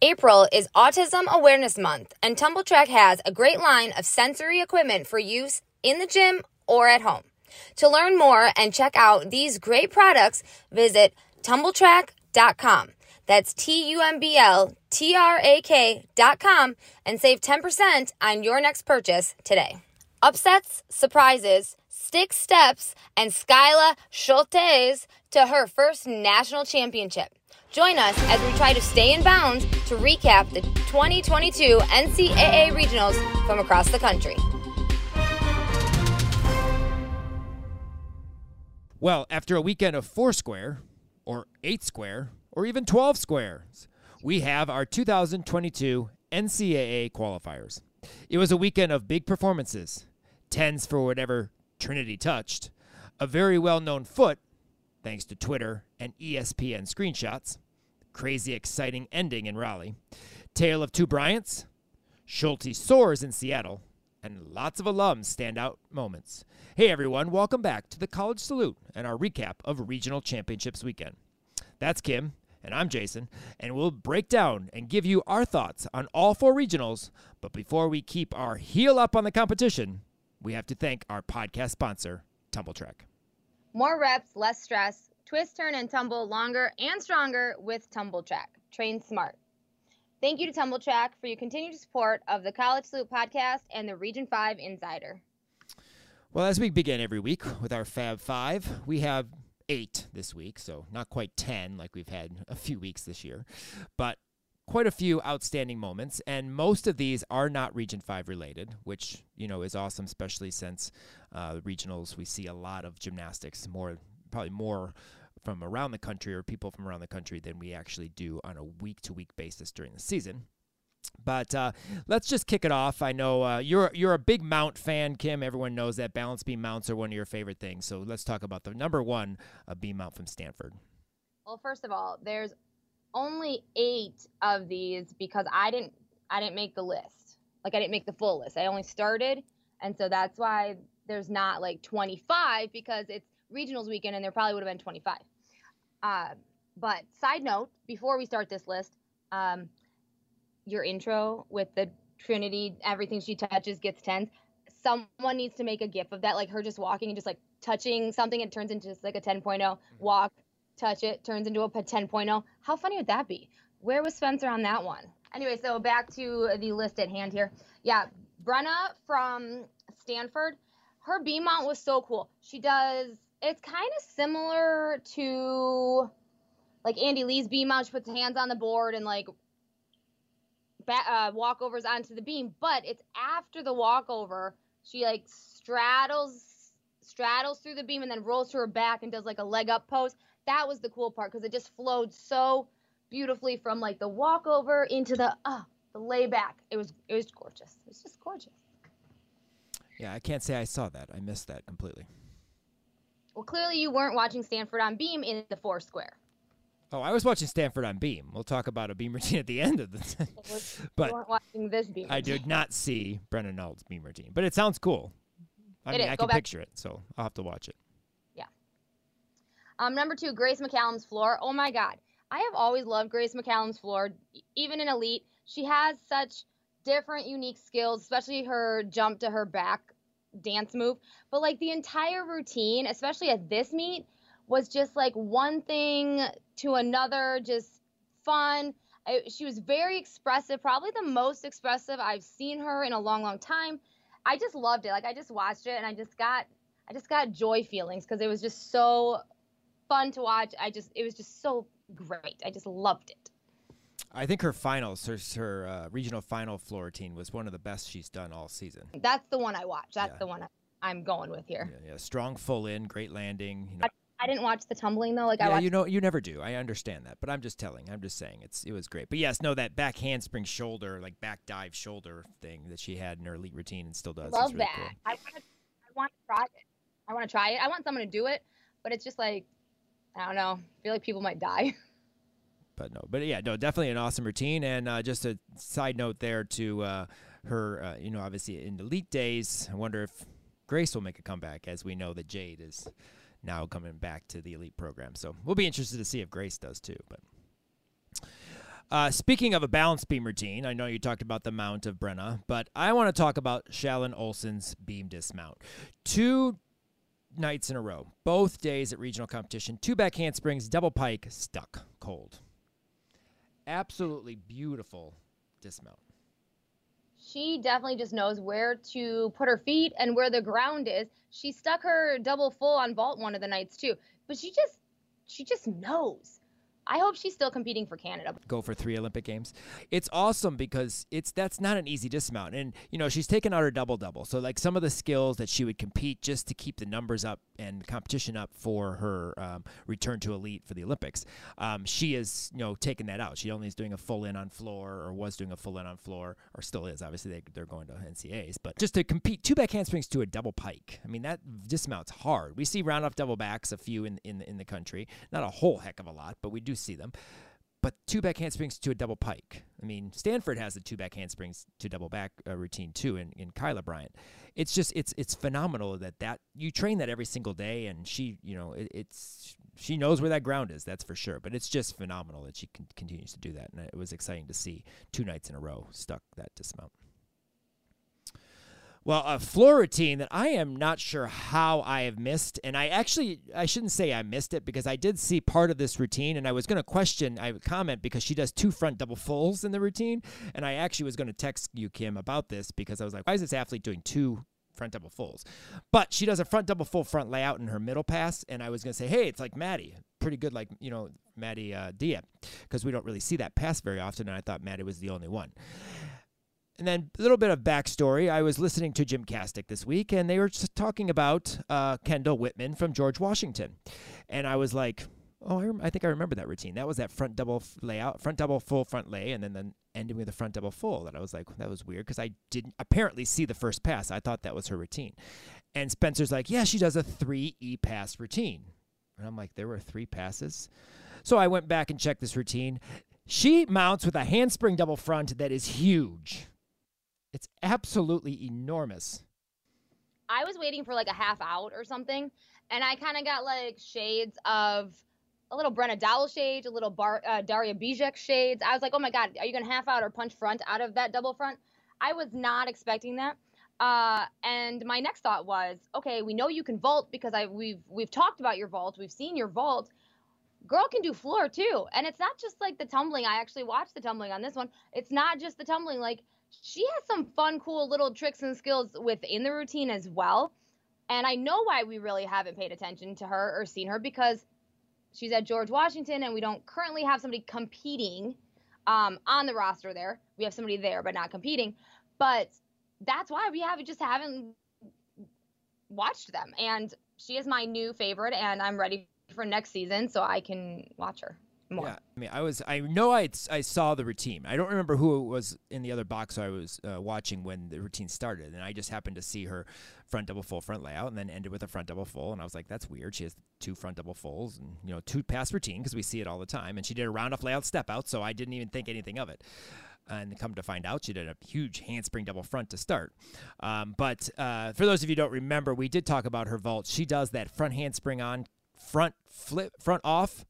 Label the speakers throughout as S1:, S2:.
S1: April is Autism Awareness Month, and Tumbl Trak has a great line of sensory equipment for use in the gym or at home. To learn more and check out these great products, visit tumbletrack.com. That's T U M B L T R A K.com and save 10% on your next purchase today. Upsets, surprises, stick steps, and Skyla Schultes to her first national championship. Join us as we try to stay in bounds to recap the 2022 NCAA regionals from across the country.
S2: Well, after a weekend of four square, or eight square, or even 12 squares, we have our 2022 NCAA qualifiers. It was a weekend of big performances, tens for whatever Trinity touched, a very well known foot thanks to Twitter and ESPN screenshots. Crazy exciting ending in Raleigh. Tale of two Bryants. Schulte soars in Seattle. And lots of alums standout moments. Hey everyone, welcome back to the College Salute and our recap of Regional Championships weekend. That's Kim, and I'm Jason, and we'll break down and give you our thoughts on all four regionals. But before we keep our heel up on the competition, we have to thank our podcast sponsor, Tumbl Trak.
S1: More reps, less stress. Twist, turn, and tumble longer and stronger with Tumbl Trak. Train smart. Thank you to Tumbl Trak for your continued support of the College Salute podcast and the Region 5 Insider.
S2: Well, as we begin every week with our Fab Five, we have eight this week, so not quite 10 like we've had a few weeks this year, but quite a few outstanding moments, and most of these are not Region 5 related, which, you know, is awesome, especially since uh, regionals, we see a lot of gymnastics, more probably more from around the country or people from around the country than we actually do on a week to week basis during the season. But uh, let's just kick it off. I know uh, you're you're a big mount fan, Kim. Everyone knows that balance beam mounts are one of your favorite things. So let's talk about the number one uh, beam mount from Stanford.
S1: Well, first of all, there's only eight of these because I didn't I didn't make the list. Like I didn't make the full list. I only started, and so that's why there's not like 25 because it's regionals weekend and there probably would have been 25. Uh, but side note, before we start this list, um, your intro with the Trinity, everything she touches gets tens. Someone needs to make a gif of that, like her just walking and just like touching something, it turns into just like a 10.0 mm-hmm. walk, touch it, turns into a 10.0. How funny would that be? Where was Spencer on that one? Anyway, so back to the list at hand here. Yeah, Brenna from Stanford, her beam mount was so cool. She does, it's kind of similar to like Andy Lee's beam mount. She puts hands on the board and like uh, walkovers onto the beam, but it's after the walkover. She like straddles straddles through the beam and then rolls to her back and does like a leg up pose. That was the cool part because it just flowed so beautifully from like the walkover into the uh the layback. It was it was gorgeous. It was just gorgeous.
S2: Yeah, I can't say I saw that. I missed that completely.
S1: Well, clearly you weren't watching Stanford on beam in the four square.
S2: Oh, I was watching Stanford on Beam. We'll talk about a Beam routine at the end of the.
S1: but weren't watching this Beam.
S2: I did not see Brenna Neault's Beam routine, but it sounds cool. I it mean, is. I Go can picture it, so I'll have to watch it.
S1: Um, number two, Grace McCallum's floor. Oh my God, I have always loved Grace McCallum's floor, even in elite. She has such different, unique skills, especially her jump to her back dance move. But like the entire routine, especially at this meet was just like one thing to another, just fun. I, she was very expressive, probably the most expressive I've seen her in a long, long time. I just loved it. Like I just watched it and I just got, I just got joy feelings because it was just so fun to watch. I just, it was just so great. I just loved it.
S2: I think her finals, her, her uh, regional final floor routine was one of the best she's done all season.
S1: That's the one I watched. That's yeah. the one I'm going with here.
S2: Yeah, yeah, strong full in, great landing. You know.
S1: I didn't watch the tumbling though. Like
S2: yeah,
S1: I watched-
S2: you know, you never do. I understand that, but I'm just telling. I'm just saying it's it was great. But yes, no, that back handspring shoulder, like back dive shoulder thing that she had in her elite routine and still does.
S1: Love
S2: really
S1: that.
S2: Cool.
S1: I want to. I want to try it. I want to try it. I want someone to do it, but it's just like I don't know. I feel like people might die.
S2: But no, but yeah, no, definitely an awesome routine. And uh, just a side note there to uh, her, uh, you know, obviously in the elite days. I wonder if Grace will make a comeback, as we know that Jade is now coming back to the elite program. So we'll be interested to see if Grace does too. But Uh, speaking of a balance beam routine, I know you talked about the mount of Brenna, but I want to talk about Shallon Olsen's beam dismount. Two nights in a row, both days at regional competition, two back handsprings, double pike, stuck cold. Absolutely beautiful dismount.
S1: She definitely just knows where to put her feet and where the ground is. She stuck her double full on vault one of the nights too, but she just she just knows. I hope she's still competing for Canada.
S2: Go for three Olympic games. It's awesome because it's that's not an easy dismount, and you know she's taken out her double double. So like some of the skills that she would compete just to keep the numbers up and competition up for her um, return to elite for the Olympics, um, she is you know taking that out. She only is doing a full in on floor, or was doing a full in on floor, or still is. Obviously they they're going to NCAs, but just to compete two back handsprings to a double pike. I mean that dismount's hard. We see round off double backs a few in in in the country, not a whole heck of a lot, but we do see them. But two back handsprings to a double pike. I mean, Stanford has the two back handsprings to double back uh, routine too in, in Kyla Bryant. It's just it's it's phenomenal that that you train that every single day, and she you know it, it's she knows where that ground is. That's for sure. But it's just phenomenal that she con- continues to do that, and it was exciting to see two nights in a row stuck that dismount. Well, a floor routine that I am not sure how I have missed, and I actually I shouldn't say I missed it because I did see part of this routine, and I was going to question, I would comment because she does two front double fulls in the routine, and I actually was going to text you Kim about this because I was like, why is this athlete doing two front double fulls? But she does a front double full front layout in her middle pass, and I was going to say, hey, it's like Maddie, pretty good, like you know Maddie uh, Dia, because we don't really see that pass very often, and I thought Maddie was the only one. And then a little bit of backstory. I was listening to Jim Gymcastic this week, and they were just talking about uh, Kendall Whitman from George Washington. And I was like, oh, I, rem- I think I remember that routine. That was that front double layout, front double full front lay, and then, then ending with a front double full. That I was like, that was weird because I didn't apparently see the first pass. I thought that was her routine. And Spencer's like, yeah, she does a three E pass routine. And I'm like, there were three passes. So I went back and checked this routine. She mounts with a handspring double front that is huge. It's absolutely enormous.
S1: I was waiting for like a half out or something, and I kind of got like shades of a little Brenna Dowell shades, a little Bar, uh, Daria Bijak shades. I was like, oh my god, are you gonna half out or punch front out of that double front? I was not expecting that. Uh, and my next thought was, okay, we know you can vault because I we've we've talked about your vault, we've seen your vault. Girl can do floor too, and it's not just like the tumbling. I actually watched the tumbling on this one. It's not just the tumbling, like she has some fun, cool little tricks and skills within the routine as well. And I know why we really haven't paid attention to her or seen her because she's at George Washington and we don't currently have somebody competing um, on the roster there. We have somebody there, but not competing. But that's why we have just haven't watched them. And she is my new favorite, and I'm ready for next season so I can watch her more.
S2: Yeah, I mean, I was, I know I, I saw the routine. I don't remember who it was in the other box I was uh, watching when the routine started, and I just happened to see her front double full front layout, and then ended with a front double full, and I was like, that's weird. She has two front double fulls, and you know, two pass routine because we see it all the time, and she did a round off layout step out, so I didn't even think anything of it. And come to find out, she did a huge handspring double front to start. Um, but uh, for those of you don't remember, we did talk about her vault. She does that front handspring on, front flip, front off,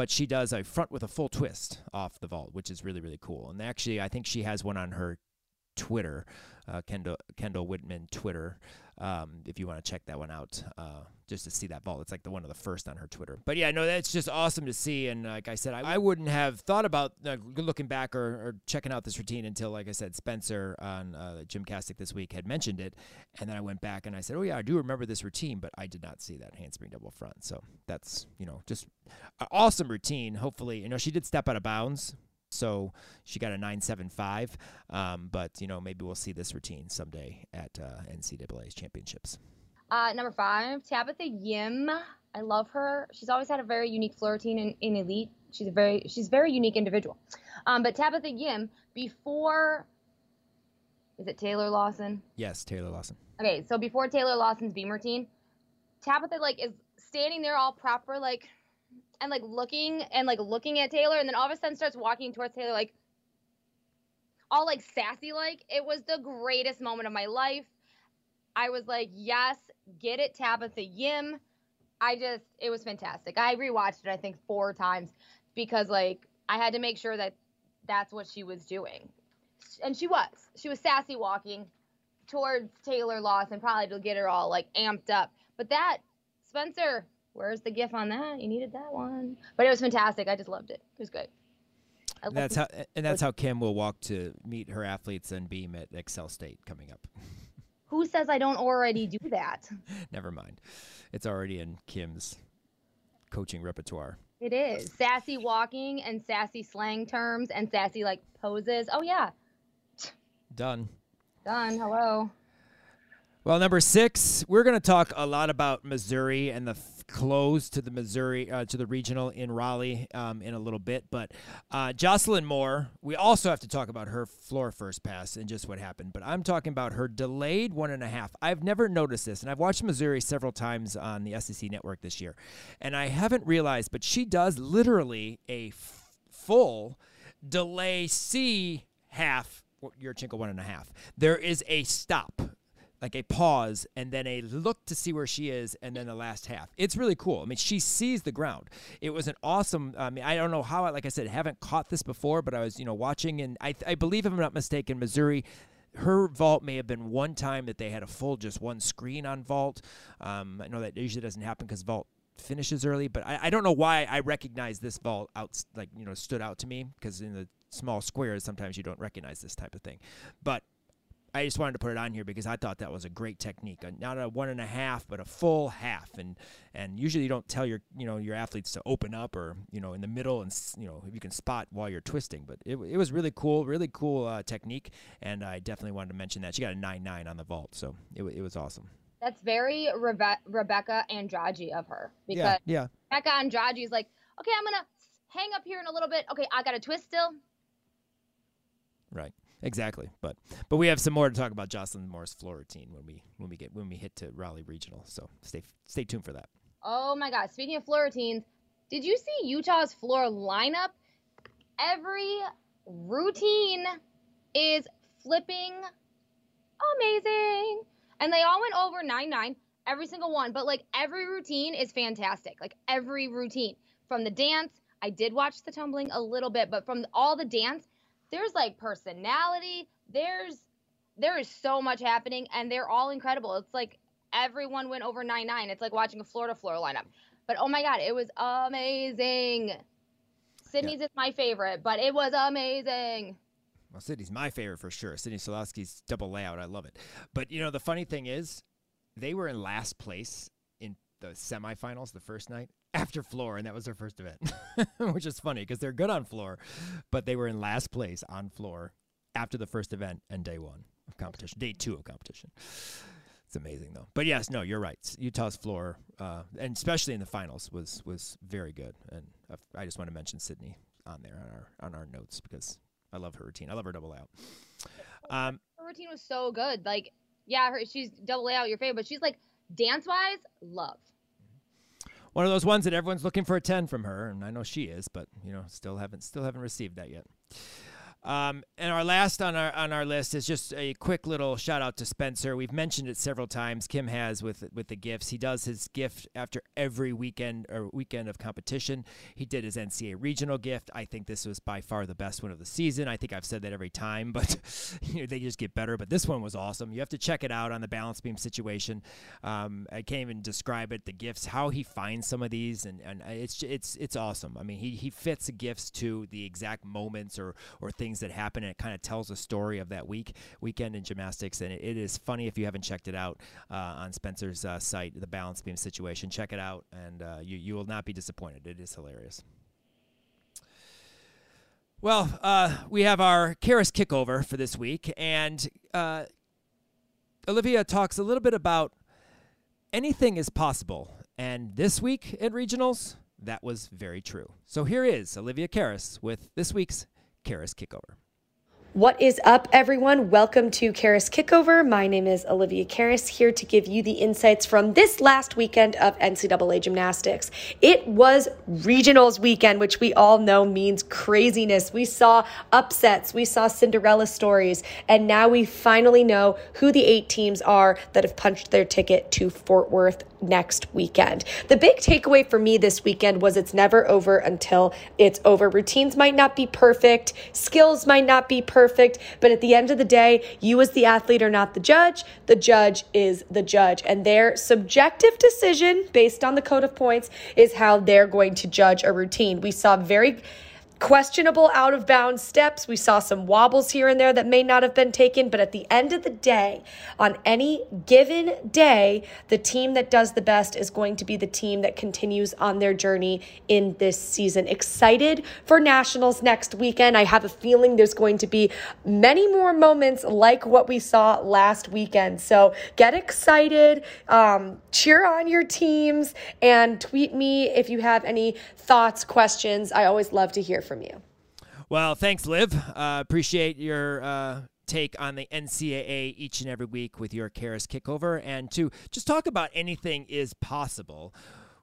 S2: but she does a front with a full twist off the vault, which is really really cool. And actually, I think she has one on her Twitter, uh, Kendall Kendall Whitman Twitter. Um, if you want to check that one out, uh, just to see that vault, it's like the one of the first on her Twitter. But yeah, no, that's just awesome to see. And like I said, I, I wouldn't have thought about uh, looking back or, or, checking out this routine until, like I said, Spencer on uh, Gymcastic this week had mentioned it, and then I went back and I said, oh yeah, I do remember this routine, but I did not see that handspring double front. So that's you know just awesome routine. Hopefully, you know she did step out of bounds so she got a 975. Um, but, you know, maybe we'll see this routine someday at uh, NCAA's championships.
S1: Uh, number five, Tabitha Yim. I love her. She's always had a very unique floor routine in, in elite. She's a very she's a very unique individual. Um, but Tabitha Yim, before is it Taylor Lawson?
S2: Yes, Taylor Lawson.
S1: Okay, so before Taylor Lawson's beam routine, Tabitha like is standing there all proper, like and like looking and like looking at Taylor, and then all of a sudden starts walking towards Taylor like all like sassy like. It was the greatest moment of my life. I was like, yes, get it, Tabitha Yim. I just, it was fantastic. I rewatched it, I think, four times because like I had to make sure that that's what she was doing. And she was. She was sassy walking towards Taylor Lawson, probably to get her all like amped up. But that, Spencer, where's the gif on that? You needed that one. But it was fantastic. I just loved it. It was good.
S2: That's how, and that's how Kim will walk to meet her athletes and beam at Excel State coming up.
S1: Who says I don't already do that?
S2: Never mind. It's already in Kim's coaching repertoire.
S1: It is sassy walking and sassy slang terms and sassy like poses. Oh yeah.
S2: Done.
S1: Done. Hello.
S2: Well, number six, we're going to talk a lot about Missouri and the close to the Missouri uh, to the regional in Raleigh um, in a little bit. But uh, Jocelyn Moore, we also have to talk about her floor first pass and just what happened. But I'm talking about her delayed one and a half. I've never noticed this, and I've watched Missouri several times on the SEC network this year, and I haven't realized, but she does literally a full delay C half. Your Yurchenko one and a half. There is a stop like a pause and then a look to see where she is and then the last half. It's really cool. I mean she sees the ground. It was an awesome i mean i don't know how like i said haven't caught this before but i was you know watching and i, I believe if i'm not mistaken missouri her vault may have been one time that they had a full just one screen on vault. Um, i know that usually doesn't happen because vault finishes early but I, I don't know why i recognize this vault out like you know stood out to me because in the small squares sometimes you don't recognize this type of thing. But I just wanted to put it on here because I thought that was a great technique. Not a one and a half, but a full half. And and usually you don't tell your you know your athletes to open up or you know in the middle and you know if you can spot while you're twisting. But it, it was really cool, really cool uh, technique. And I definitely wanted to mention that she got a nine nine on the vault, so it it was awesome.
S1: That's very Rebe- Rebeca Andrade of her
S2: because yeah, yeah.
S1: Rebeca Andrade is like, okay, I'm gonna hang up here in a little bit. Okay, I got to twist still.
S2: Right. Exactly, but but we have some more to talk about Jocelyn Moore's floor routine when we when we get when we hit to Raleigh Regional. So stay stay tuned for that.
S1: Oh my God! Speaking of floor routines, did you see Utah's floor lineup? Every routine is flipping amazing, and they all went over nine nine every single one. But like every routine is fantastic. Like every routine from the dance. I did watch the tumbling a little bit, but from all the dance, there's like personality there's there is so much happening and they're all incredible. It's like everyone went over 9-9 it's like watching a florida floor lineup. But oh my god it was amazing. Sydney's yeah. is my favorite but it was amazing.
S2: Well sydney's my favorite for sure. Sydney soloski's double layout. I love it. But you know the funny thing is they were in last place in the semifinals the first night after floor, and that was their first event, which is funny because they're good on floor, but they were in last place on floor after the first event and day one of competition, day two of competition. It's amazing though. But yes, no, you're right. Utah's floor, uh, and especially in the finals, was was very good. And I just want to mention Sydney on there on our on our notes because I love her routine. I love her double out.
S1: Um, her routine was so good. Like, yeah, her, she's double layout your favorite, but she's like dance wise, love
S2: one of those ones that everyone's looking for a 10 from her and i know she is but you know still haven't still haven't received that yet um, and our last on our on our list is just a quick little shout out to Spencer. We've mentioned it several times. Kim has with with the gifts. He does his gift after every weekend or weekend of competition. He did his NCAA regional gift. I think this was by far the best one of the season. I think I've said that every time, but you know, they just get better. But this one was awesome. You have to check it out on the balance beam situation. Um, I can't even describe it. The gifts, how he finds some of these, and, and it's it's it's awesome. I mean, he he fits the gifts to the exact moments or or things things that happen, and it kind of tells a story of that week weekend in gymnastics. And it, it is funny if you haven't checked it out uh, on Spencer's uh, site, the balance beam situation. Check it out, and uh, you you will not be disappointed. It is hilarious. Well, uh, we have our Karas kickover for this week, and uh, Olivia talks a little bit about anything is possible. And this week at regionals, that was very true. So here is Olivia Karas with this week's Karas Kickover.
S3: What is up, everyone? Welcome to Karas Kickover. My name is Olivia Karas, here to give you the insights from this last weekend of NCAA gymnastics. It was regionals weekend, which we all know means craziness. We saw upsets, we saw Cinderella stories, and now we finally know who the eight teams are that have punched their ticket to Fort Worth next weekend. The big takeaway for me this weekend was it's never over until it's over. Routines might not be perfect, skills might not be perfect perfect. But at the end of the day, you as the athlete are not the judge. The judge is the judge. And their subjective decision based on the code of points is how they're going to judge a routine. We saw very questionable out of bounds steps. We saw some wobbles here and there that may not have been taken, but at the end of the day, on any given day, the team that does the best is going to be the team that continues on their journey in this season. Excited for Nationals next weekend. I have a feeling there's going to be many more moments like what we saw last weekend. So get excited, um, cheer on your teams, and tweet me if you have any thoughts, questions. I always love to hear from you.
S2: Well, thanks, Liv. Uh, appreciate your uh, take on the NCAA each and every week with your Karas kickover, and to just talk about anything is possible.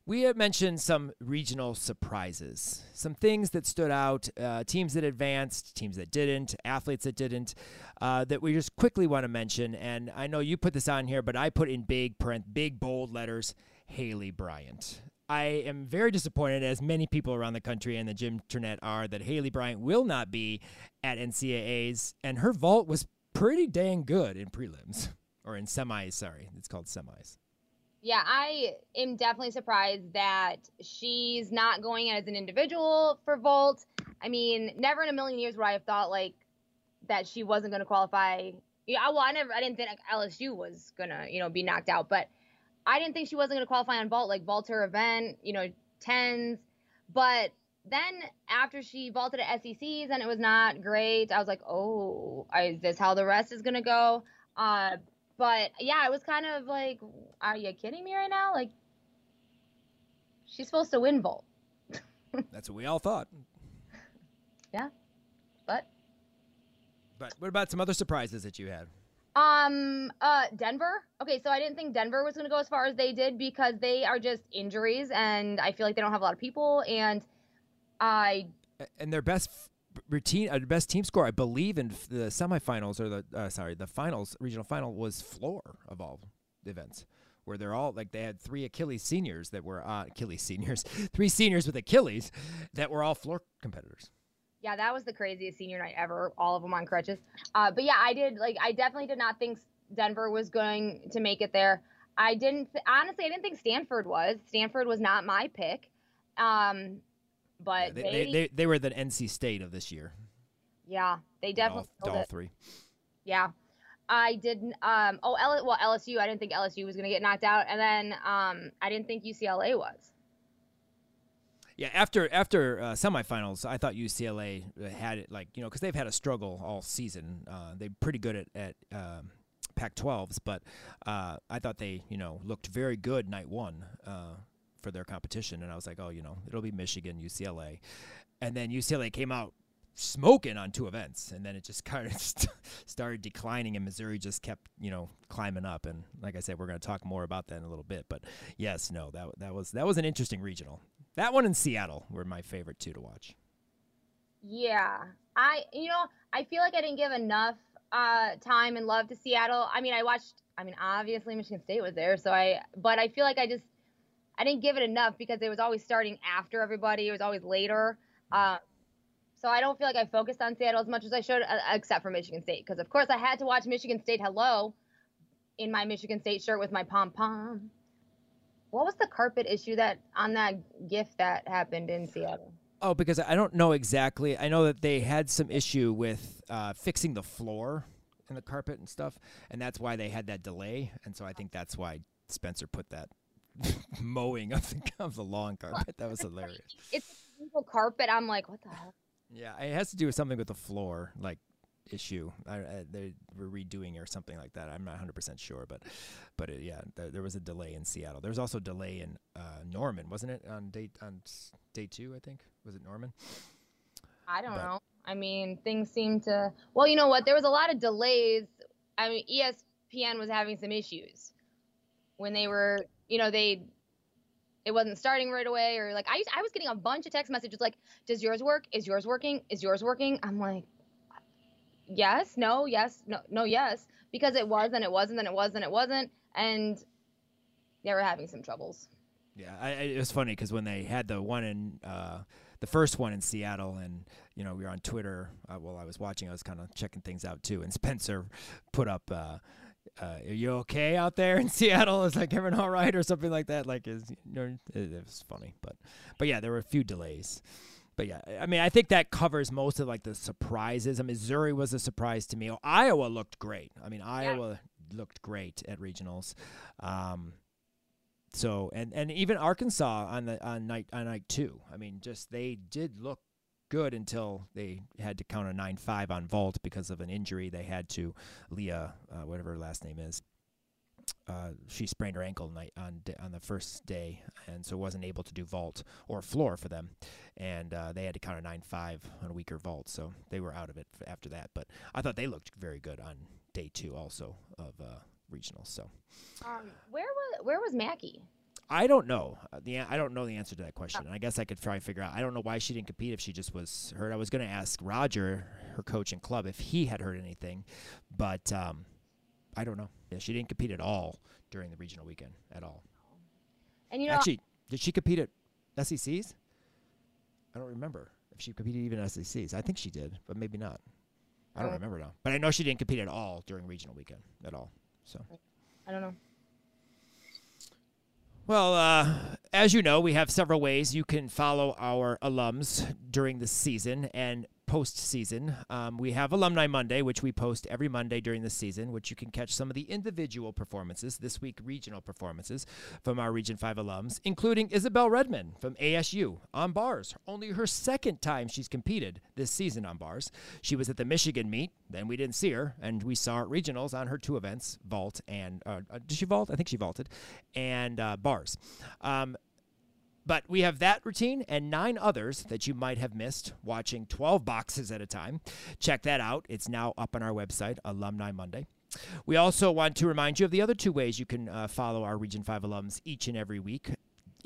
S2: We have mentioned some regional surprises, some things that stood out, uh, teams that advanced, teams that didn't, athletes that didn't, uh, that we just quickly want to mention. And I know you put this on here, but I put in big print, big bold letters, Haley Bryant. I am very disappointed, as many people around the country and the gym internet are, that Haley Bryant will not be at NCAAs, and her vault was pretty dang good in prelims or in semis. Sorry, it's called semis.
S1: Yeah, I am definitely surprised that she's not going as an individual for vault. I mean, never in a million years would I have thought like that she wasn't going to qualify. Yeah, well, I never, I didn't think LSU was gonna, you know, be knocked out, but I didn't think she wasn't going to qualify on vault, like vault her event, you know, tens. But then after she vaulted at SECs and it was not great, I was like, oh, is this how the rest is going to go? Uh, but yeah, it was kind of like, are you kidding me right now? Like, she's supposed to win vault.
S2: That's what we all thought.
S1: Yeah, but.
S2: But what about some other surprises that you had?
S1: Um, uh, Denver. Okay, so I didn't think Denver was going to go as far as they did because they are just injuries, and I feel like they don't have a lot of people. And I
S2: and their best routine, uh, best team score, I believe, in the semifinals or the uh, sorry, the finals, regional final was floor of all events, where they're all like they had three Achilles seniors that were uh, Achilles seniors, three seniors with Achilles that were all floor competitors.
S1: Yeah, that was the craziest senior night ever. All of them on crutches. Uh, but yeah, I did like I definitely did not think Denver was going to make it there. I didn't th- honestly. I didn't think Stanford was. Stanford was not my pick. Um, but
S2: yeah, they, they, they, they were the NC State of this year.
S1: Yeah, they definitely
S2: all, all three.
S1: Yeah, I didn't. Um, oh, L- well LSU. I didn't think LSU was going to get knocked out, and then um, I didn't think UCLA was.
S2: Yeah, after after uh, semifinals, I thought UCLA had it like you know because they've had a struggle all season. Uh, they're pretty good at at um, Pac-12s, but uh, I thought they you know looked very good night one uh, for their competition, and I was like, oh, you know, it'll be Michigan, UCLA, and then UCLA came out smoking on two events, and then it just kind of started declining, and Missouri just kept you know climbing up. And like I said, we're going to talk more about that in a little bit. But yes, no, that that was that was an interesting regional. That one in Seattle were my favorite two to watch.
S1: Yeah, I you know I feel like I didn't give enough uh, time and love to Seattle. I mean, I watched. I mean, obviously Michigan State was there, so I. But I feel like I just I didn't give it enough because it was always starting after everybody. It was always later. Uh, so I don't feel like I focused on Seattle as much as I should, uh, except for Michigan State, because of course I had to watch Michigan State. Hello, in my Michigan State shirt with my pom pom what was the carpet issue that on that gift that happened in Seattle?
S2: Oh, because I don't know exactly. I know that they had some issue with uh, fixing the floor and the carpet and stuff, and that's why they had that delay. And so I think that's why Spencer put that mowing of the, of the lawn carpet. That was hilarious.
S1: It's legal carpet. I'm like, what the hell?
S2: Yeah, it has to do with something with the floor, like issue. I, I, they were redoing or something like that. I'm not 100 percent sure, but but it, yeah, there, there, was a delay in Seattle. There was also a delay in uh, Norman, wasn't it? On date on day two, I think was it Norman?
S1: I don't but, know. I mean, things seem to. Well, you know what? There was a lot of delays. I mean, ESPN was having some issues when they were, you know, they it wasn't starting right away or like I used, I was getting a bunch of text messages like, "Does yours work? Is yours working? Is yours working?" I'm like, "Yes, no, yes, no, no, yes," because it was and it wasn't and it was and it wasn't and they were having some troubles.
S2: Yeah, I, it was funny because when they had the one in uh, the first one in Seattle, and you know we were on Twitter uh, while I was watching, I was kind of checking things out too, and Spencer put up. Uh, uh, are you okay out there in Seattle? Is like everyone all right or something like that? Like, is you know, it, it was funny, but but yeah, there were a few delays. But yeah, I mean, I think that covers most of like the surprises. I mean, Missouri was a surprise to me. Oh, Iowa looked great. I mean, Iowa yeah. looked great at regionals. Um, so and and even Arkansas on the on night on night two. I mean, just they did look good until they had to count a nine five on vault because of an injury. They had to Leah, uh, whatever her last name is. Uh, she sprained her ankle night on on the first day, and so wasn't able to do vault or floor for them, and uh, they had to count a nine five on a weaker vault, so they were out of it after that. But I thought they looked very good on day two also of uh, regionals. So,
S1: um, where was where was Mackie?
S2: I don't know uh, the I don't know the answer to that question, and I guess I could try and figure out. I don't know why she didn't compete if she just was hurt. I was going to ask Roger, her coach and club, if he had heard anything, but um, I don't know. Yeah, she didn't compete at all during the regional weekend at all.
S1: And you know,
S2: actually, did she compete at SECs? I don't remember if she competed even at SECs. I think she did, but maybe not. I don't remember now. But I know she didn't compete at all during regional weekend at all. So
S1: I don't know.
S2: Well, uh, as you know, we have several ways you can follow our alums during the season, and postseason. Um, we have Alumni Monday, which we post every Monday during the season, which you can catch some of the individual performances, this week regional performances from our Region 5 alums, including Isabel Redmond from ASU on bars. Only her second time she's competed this season on bars. She was at the Michigan meet, then we didn't see her, and we saw her regionals on her two events, vault and, uh, uh did she vault? I think she vaulted, and uh, bars. Um, but we have that routine and nine others that you might have missed watching 12 boxes at a time. Check that out. It's now up on our website, Alumni Monday. We also want to remind you of the other two ways you can uh, follow our Region 5 alums each and every week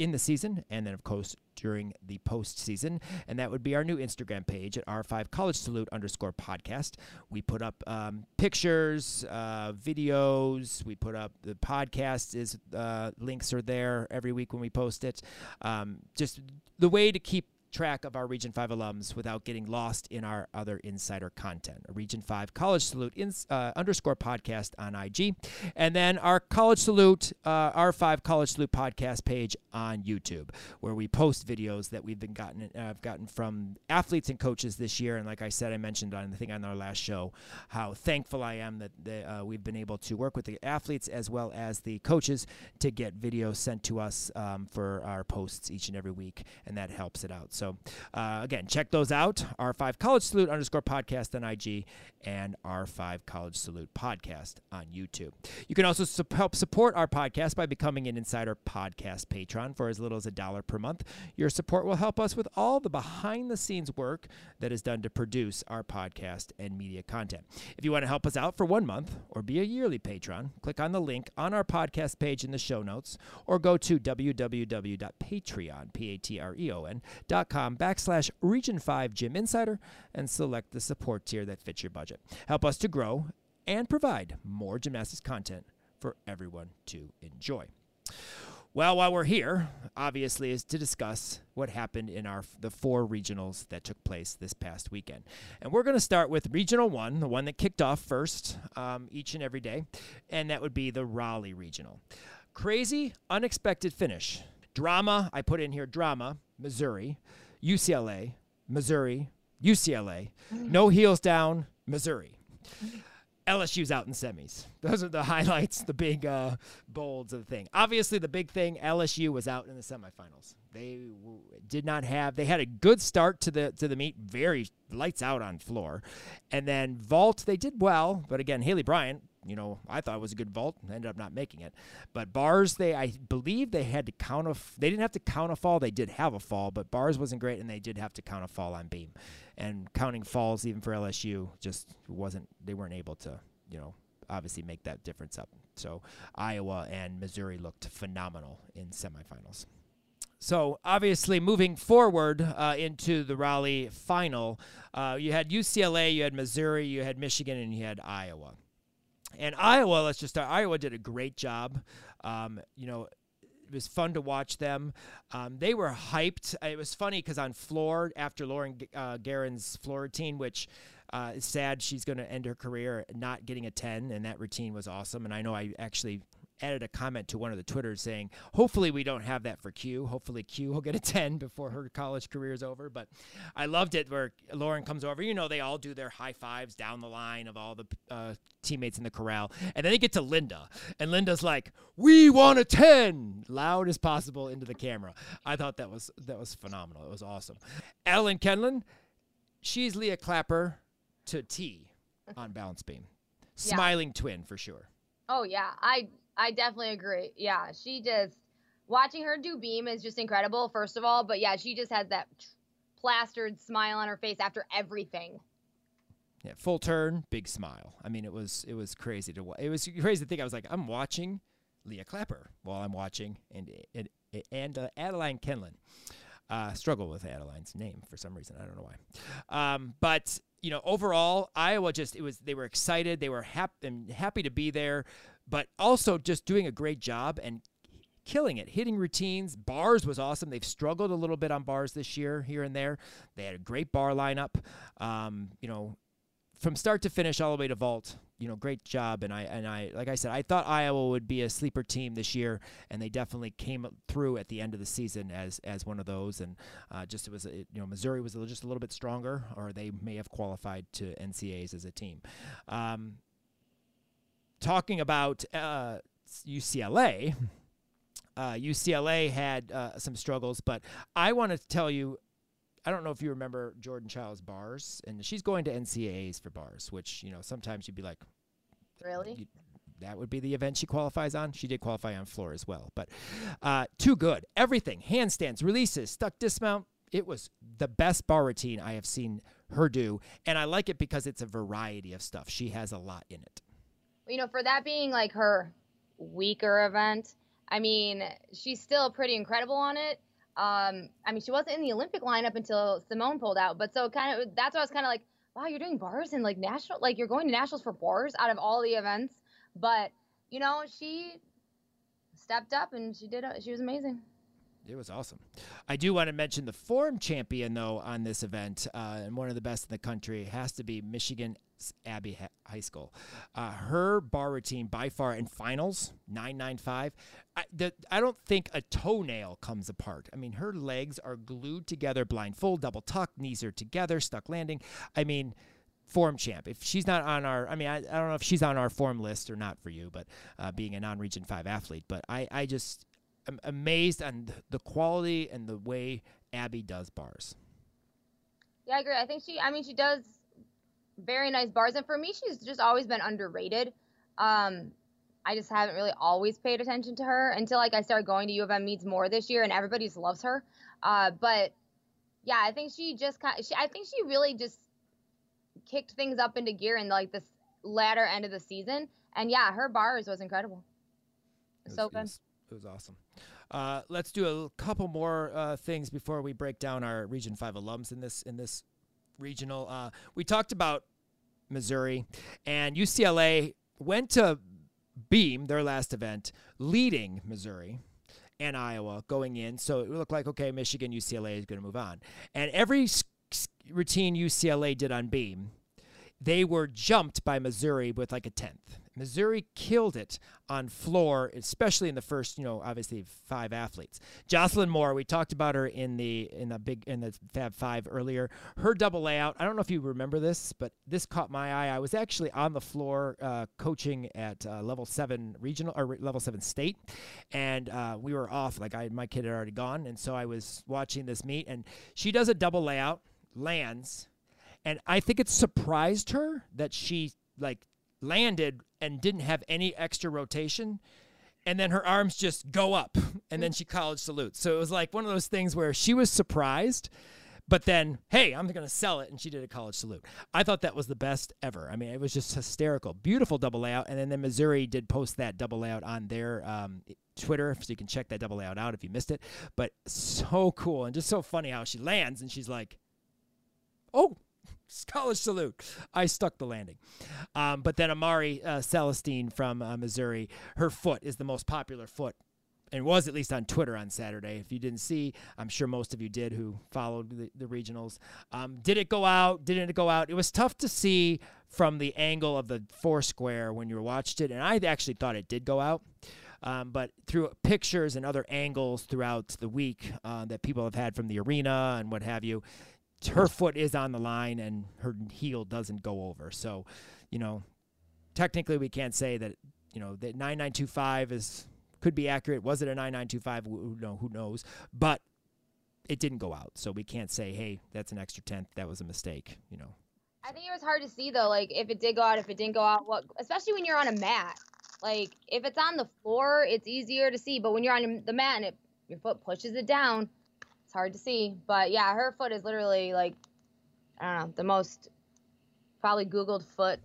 S2: in the season, and then, of course, during the postseason. And that would be our new Instagram page at R5 College Salute underscore podcast. We put up um, pictures, uh, videos. We put up the podcast is uh, links are there every week when we post it. Um, just the way to keep track of our Region 5 alums without getting lost in our other insider content. A Region 5 College Salute uh, underscore podcast on IG. And then our College Salute, uh, R5 College Salute podcast page on YouTube, where we post videos that we've been gotten, uh, gotten from athletes and coaches this year. And like I said, I mentioned on, I think on our last show, how thankful I am that the, uh, we've been able to work with the athletes as well as the coaches to get videos sent to us um, for our posts each and every week. And that helps it out. So so uh, again, check those out. R5 College Salute underscore podcast on IG and R5 College Salute podcast on YouTube. You can also su- help support our podcast by becoming an Insider Podcast patron for as little as a dollar per month. Your support will help us with all the behind the scenes work that is done to produce our podcast and media content. If you want to help us out for one month or be a yearly patron, click on the link on our podcast page in the show notes or go to www.patreon, P-A-T-R-E-O-N, dot com backslash Region 5 Gym Insider and select the support tier that fits your budget. Help us to grow and provide more gymnastics content for everyone to enjoy. Well, while we're here, obviously, is to discuss what happened in our the four regionals that took place this past weekend, and we're going to start with Regional One, the one that kicked off first um, each and every day, and that would be the Raleigh Regional. Crazy, unexpected finish. Drama. I put in here drama. Missouri. UCLA, Missouri, UCLA, no heels down, Missouri. LSU's out in semis. Those are the highlights, the big uh, bolds of the thing. Obviously, the big thing LSU was out in the semifinals. They w- did not have. They had a good start to the to the meet, very lights out on floor, and then vault they did well, but again, Haley Bryant you know, I thought it was a good vault. and Ended up not making it. But bars, they I believe they had to count a. They didn't have to count a fall. They did have a fall, but bars wasn't great, and they did have to count a fall on beam. And counting falls even for LSU just wasn't. They weren't able to, you know, obviously make that difference up. So Iowa and Missouri looked phenomenal in semifinals. So obviously, moving forward uh, into the Raleigh final, uh, you had UCLA, you had Missouri, you had Michigan, and you had Iowa. And Iowa, let's just start. Iowa did a great job. Um, you know, it was fun to watch them. Um, they were hyped. It was funny because on floor after Lauren uh, Guerin's floor routine, which uh, is sad, she's going to end her career not getting a 10, and that routine was awesome. And I know I actually added a comment to one of the Twitters saying, hopefully we don't have that for Q. Hopefully Q will get a 10 before her college career is over. But I loved it where Lauren comes over. You know, they all do their high fives down the line of all the uh, teammates in the corral. And then they get to Linda. And Linda's like, we want a 10, loud as possible into the camera. I thought that was that was phenomenal. It was awesome. Ellen Kenlin, she's Leah Clapper to T on balance beam. Smiling yeah. twin for sure.
S1: Oh yeah, I I definitely agree. Yeah, she just watching her do beam is just incredible. First of all, but yeah, she just has that plastered smile on her face after everything.
S2: Yeah, full turn, big smile. I mean, it was it was crazy to it was crazy to think. I was like, I'm watching Leah Clapper while I'm watching and and, and uh, Adeline Kenlin. Uh, struggle with Adeline's name for some reason. I don't know why. Um, but you know, overall, Iowa just it was they were excited, they were happy happy to be there, but also just doing a great job and killing it, hitting routines. Bars was awesome. They've struggled a little bit on bars this year, here and there. They had a great bar lineup. Um, you know, from start to finish, all the way to vault. You know, great job. And I and I, like I said, I thought Iowa would be a sleeper team this year, and they definitely came through at the end of the season as as one of those. And uh, just it was, you know, Missouri was just a little bit stronger, or they may have qualified to NCAs as a team. Um, talking about uh, UCLA. Uh, UCLA had uh, some struggles, but I want to tell you I don't know if you remember Jordan Chiles bars, and she's going to NCAAs for bars, which you know sometimes you'd be like,
S1: really. You,
S2: that would be the event she qualifies on. She did qualify on floor as well, but uh, too good. Everything, handstands, releases, stuck dismount. It was the best bar routine I have seen her do, and I like it because it's a variety of stuff. She has a lot in it.
S1: You know, for that being like her weaker event, I mean, she's still pretty incredible on it um, I mean, she wasn't in the Olympic lineup until Simone pulled out, but so kind of that's why I was kind of like, wow, you're doing bars and like national, like you're going to nationals for bars out of all the events. But you know, she stepped up and she did. She was amazing.
S2: It was awesome. I do want to mention the form champion though on this event, uh, and one of the best in the country has to be Michigan Abbey High School. Uh, her bar routine by far in finals, 995. I, the, I don't think a toenail comes apart. I mean, her legs are glued together, blindfold, double tuck, knees are together, stuck landing. I mean, form champ. If she's not on our, I mean, I, I don't know if she's on our form list or not for you, but uh, being a non Region 5 athlete, but I, I just am amazed on the quality and the way Abby does bars.
S1: Yeah, I agree. I think she, I mean, she does very nice bars. And for me, she's just always been underrated. Um, I just haven't really always paid attention to her until like I started going to U of M meets more this year, and everybody just loves her. Uh, but yeah, I think she just kind of, she, I think she really just kicked things up into gear in like this latter end of the season. And yeah, her bars was incredible.
S2: It was,
S1: so good.
S2: It was, it was awesome. Uh, let's do a couple more uh, things before we break down our Region Five alums in this in this regional. Uh, we talked about Missouri, and UCLA went to Beam, their last event, leading Missouri and Iowa going in. So it looked like, okay, Michigan, UCLA is going to move on. And every routine UCLA did on Beam, they were jumped by Missouri with like a tenth. Missouri killed it on floor, especially in the first, you know, obviously five athletes. Jocelyn Moore, we talked about her in the in the big in the Fab Five earlier. Her double layout. I don't know if you remember this, but this caught my eye. I was actually on the floor uh, coaching at uh, level seven regional or level seven state, and uh, we were off. Like I, my kid had already gone, and so I was watching this meet, and she does a double layout, lands, and I think it surprised her that she like landed and didn't have any extra rotation. And then her arms just go up and then she college salutes. So it was like one of those things where she was surprised, but then, hey, I'm going to sell it. And she did a college salute. I thought that was the best ever. I mean, it was just hysterical. Beautiful double layout. And then, Missouri did post that double layout on their um, Twitter, so you can check that double layout out if you missed it. But so cool and just so funny how she lands and she's like, oh, college salute. I stuck the landing. Um, but then Amari uh, Celestine from uh, Missouri, her foot is the most popular foot. And was at least on Twitter on Saturday. If you didn't see, I'm sure most of you did who followed the, the regionals. Um, did it go out? Didn't it go out? It was tough to see from the angle of the four square when you watched it, and I actually thought it did go out. Um, but through pictures and other angles throughout the week uh, that people have had from the arena and what have you, her foot is on the line and her heel doesn't go over. So, you know, technically we can't say that, you know, that 9925 is could be accurate. Was it a 9925? Who, know, who knows? But it didn't go out. So we can't say, hey, that's an extra tenth. That was a mistake, you know.
S1: I think it was hard to see though, like if it did go out, if it didn't go out, what especially when you're on a mat. Like if it's on the floor, it's easier to see, but when you're on the mat and it, your foot pushes it down, it's hard to see. But yeah, her foot is literally like I don't know, the most probably googled foot.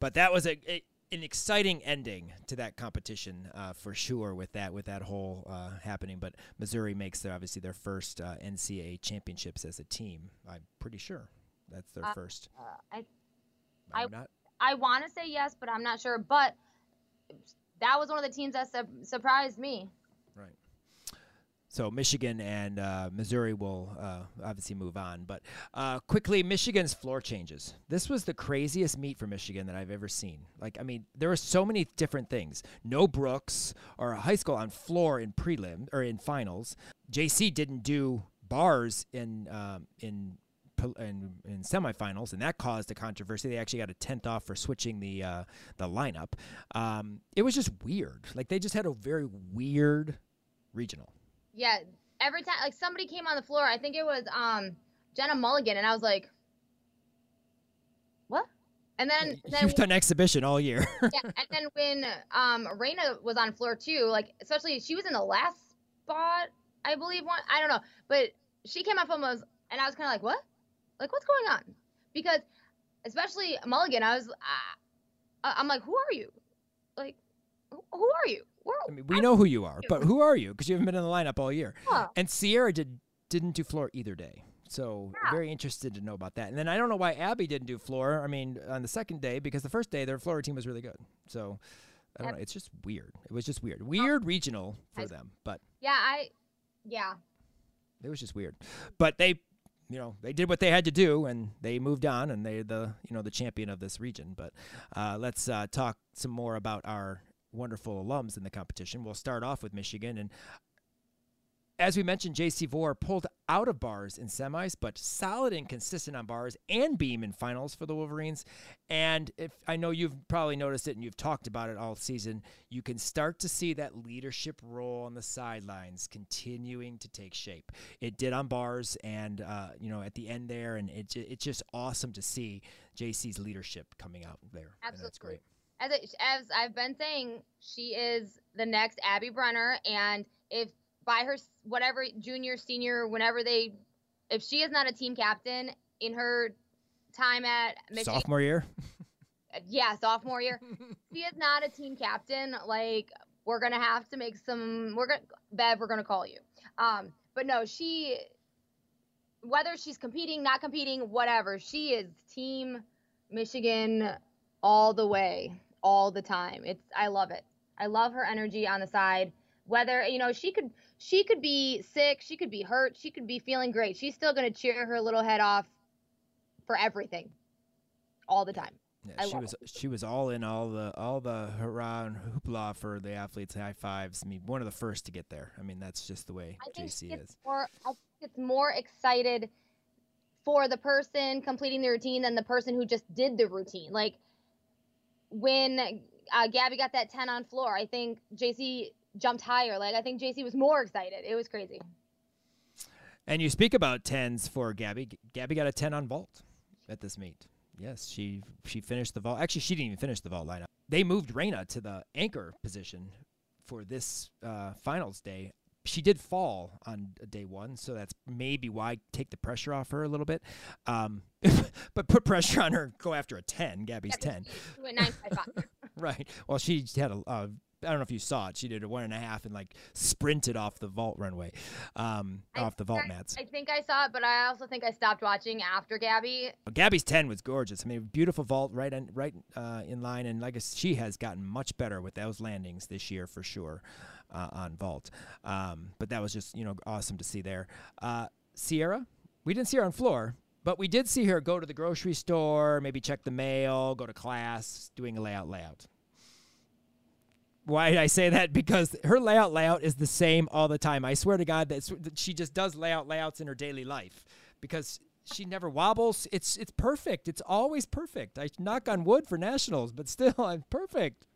S2: But that was a, a an exciting ending to that competition uh, for sure with that with that whole uh, happening. But Missouri makes their obviously their first uh, NCAA championships as a team. I'm pretty sure that's their
S1: Uh,
S2: first.
S1: Uh, I
S2: I'm
S1: I-
S2: not.
S1: I want to say yes, but I'm not sure. But that was one of the teams that su- surprised me.
S2: So Michigan and uh, Missouri will uh, obviously move on, but uh, quickly Michigan's floor changes. This was the craziest meet for Michigan that I've ever seen. Like, I mean, there were so many different things. No Brooks or a Heiskell on floor in prelim or in finals. JC didn't do bars in um, in in, in semifinals, and that caused a controversy. They actually got a tenth off for switching the uh, the lineup. Um, it was just weird. Like they just had a very weird regional.
S1: Yeah, every time like somebody came on the floor, I think it was um Jenna Mulligan, and I was like, what? And then then
S2: You've done exhibition all year.
S1: yeah, and then when um Raina was on floor too, like especially she was in the last spot, I believe one. I don't know, but she came up and was, and I was kind of like, what? Like what's going on? Because especially Mulligan, I was, uh, I'm like, who are you? Who are you? Where,
S2: I mean, we know who you are, but who are you? Because you haven't been in the lineup all year.
S1: Huh.
S2: And Sierra did didn't do floor either day. So
S1: Yeah.
S2: very interested to know about that. And then I don't know why Abby didn't do floor. I mean, on the second day because the first day their floor team was really good. So I don't know. It's just weird. It was just weird. Weird regional for
S1: I-
S2: them, but
S1: Yeah, I, yeah,
S2: it was just weird. But they, you know, they did what they had to do, and they moved on, and they're the you know the champion of this region. But uh, let's uh, talk some more about our wonderful alums in the competition. We'll start off with Michigan, and as we mentioned, JC Vore pulled out of bars in semis, but solid and consistent on bars and beam in finals for the Wolverines. And if I know you've probably noticed it and you've talked about it all season, you can start to see that leadership role on the sidelines continuing to take shape. It did on bars, and uh, you know at the end there, and it it's just awesome to see JC's leadership coming out there. And that's
S1: Absolutely.
S2: great.
S1: As it, as I've been saying, she is the next Abby Brenner, and if by her whatever junior, senior, whenever they, if she is not a team captain in her time at Michigan,
S2: Sophomore year.
S1: yeah, sophomore year, she is not a team captain. Like we're gonna have to make some. We're gonna Bev, we're gonna call you. Um, but no, she, whether she's competing, not competing, whatever, she is team Michigan all the way, all the time. It's I love it. I love her energy on the side. Whether you know she could she could be sick, she could be hurt, she could be feeling great. She's still gonna cheer her little head off for everything, all the time.
S2: Yeah, she was she was all in all the all the hurrah and hoopla for the athletes, high fives. I mean, one of the first to get there. I mean, that's just the way
S1: I
S2: JC is.
S1: more. I think it's more excited for the person completing the routine than the person who just did the routine. Like when uh, Gabby got that ten on floor, I think JC jumped higher. Like I think JC was more excited. It was crazy.
S2: And you speak about tens for Gabby. Gabby got a ten on vault at this meet. Yes, she she finished the vault. Actually, she didn't even finish the vault lineup. They moved Reyna to the anchor position for this uh, finals day. She did fall on day one, so that's maybe why I take the pressure off her a little bit. Um, but put pressure on her. Go after a ten. Gabby's
S1: Yeah,
S2: ten.
S1: she went nine.
S2: Right. Well, she had a. Uh, I don't know if you saw it. She did a one and a half and like sprinted off the vault runway, um,
S1: I
S2: off the vault
S1: I-
S2: mats.
S1: I think I saw it, but I also think I stopped watching after Gabby.
S2: But Gabby's ten was gorgeous. I mean, beautiful vault, right in right uh, in line, and like she has gotten much better with those landings this year for sure uh, on vault. Um, but that was just you know awesome to see there. Uh, Sierra, we didn't see her on floor, but we did see her go to the grocery store, maybe check the mail, go to class, doing a layout layout. Why did I say that? Because her layout layout is the same all the time. I swear to God that that she just does layout layouts in her daily life because she never wobbles. It's it's perfect. It's always perfect. I knock on wood for nationals, but still, I'm perfect.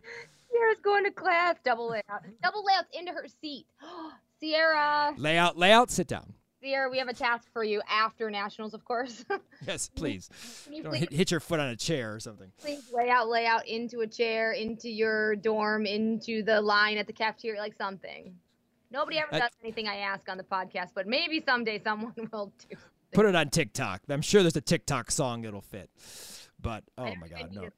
S1: Sierra's going to class. Double layout. Double layouts into her seat. Sierra.
S2: Layout layout. Sit down.
S1: Sierra, we have a task for you after nationals, of course.
S2: Yes, please.
S1: Can you
S2: Don't
S1: please,
S2: hit, hit your foot on a chair or something.
S1: please lay out, lay out into a chair, into your dorm, into the line at the cafeteria, like something. Nobody ever
S2: Uh,
S1: does anything I ask on the podcast, but maybe someday someone will do.
S2: Put it on TikTok. I'm sure there's a TikTok song it'll fit. But oh my God, no.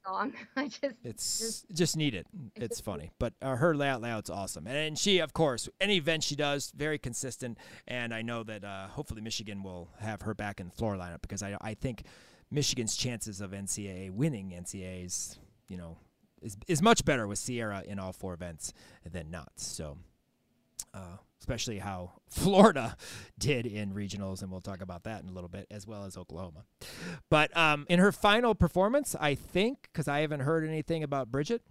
S1: I just
S2: It's just need it. It's funny, but uh, her layout layout's awesome, and, and she, of course, any event she does, very consistent. And I know that uh, hopefully Michigan will have her back in the floor lineup because I I think Michigan's chances of NCAA winning NCAAs, you know, is is much better with Sierra in all four events than not. So. Uh, especially how Florida did in regionals, and we'll talk about that in a little bit, as well as Oklahoma. But um, in her final performance, I think, because I haven't heard anything about Bridget,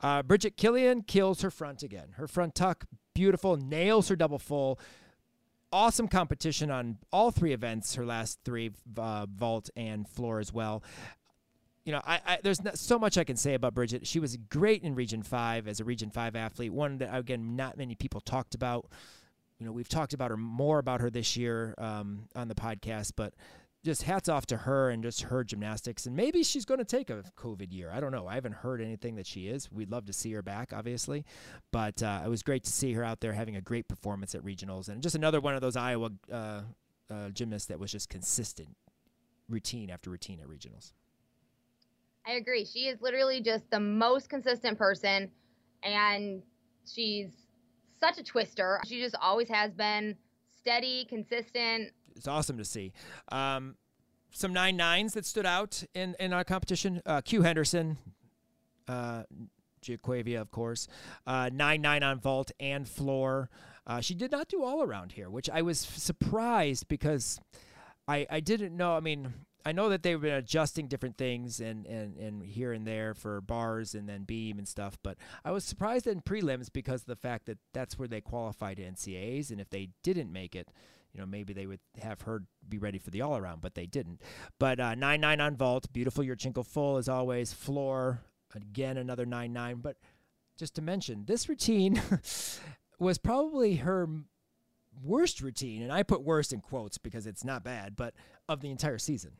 S2: uh, Bridget Killian kills her front again. Her front tuck, beautiful, nails her double full. Awesome competition on all three events, her last three, uh, vault and floor as well. You know, I, I there's not so much I can say about Bridget. She was great in Region Five as a Region Five athlete. One that again not many people talked about. You know, we've talked about her more about her this year um, on the podcast, but just hats off to her and just her gymnastics. And maybe she's going to take a COVID year. I don't know. I haven't heard anything that she is. We'd love to see her back, obviously. But uh, it was great to see her out there having a great performance at regionals. And just another one of those Iowa uh, uh, gymnasts that was just consistent, routine after routine at regionals.
S1: I agree. She is literally just the most consistent person, and she's such a twister. She just always has been steady, consistent.
S2: It's awesome to see. Um, some nine nines that stood out in, in our competition. Uh, Q Henderson, uh, JerQuavia, of course. Uh, nine nine on vault and floor. Uh, she did not do all around here, which I was surprised because I I didn't know. I mean, I know that they've been adjusting different things and, and, and here and there for bars and then beam and stuff, but I was surprised in prelims because of the fact that that's where they qualified to NCAAs, and if they didn't make it, you know, maybe they would have her be ready for the all around, but they didn't. But uh, 9 9 on vault, beautiful Yurchenko full as always, floor, again, another 9 9. But just to mention, this routine was probably her worst routine, and I put worst in quotes because it's not bad, but of the entire season.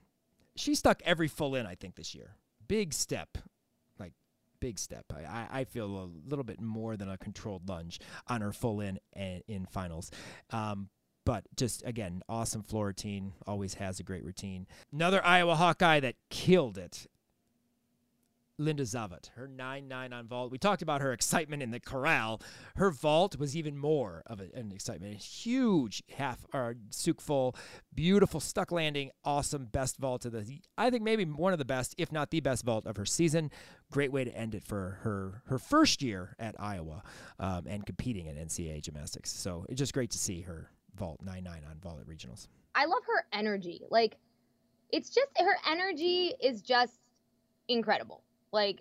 S2: She stuck every full in, I think, this year. Big step. Like, big step. I, I, feel a little bit more than a controlled lunge on her full in and in finals. Um, but just again, awesome floor routine. Always has a great routine. Another Iowa Hawkeye that killed it. Linda Zavat, her 9 9 on vault. We talked about her excitement in the corral. Her vault was even more of a- an excitement. A huge half or souk full, beautiful stuck landing, awesome best vault of the. I think maybe one of the best, if not the best vault of her season. Great way to end it for her her first year at Iowa um, and competing in NCAA gymnastics. So it's just great to see her vault 9 9 on vault at regionals.
S1: I love her energy. Like, it's just her energy is just incredible. Like,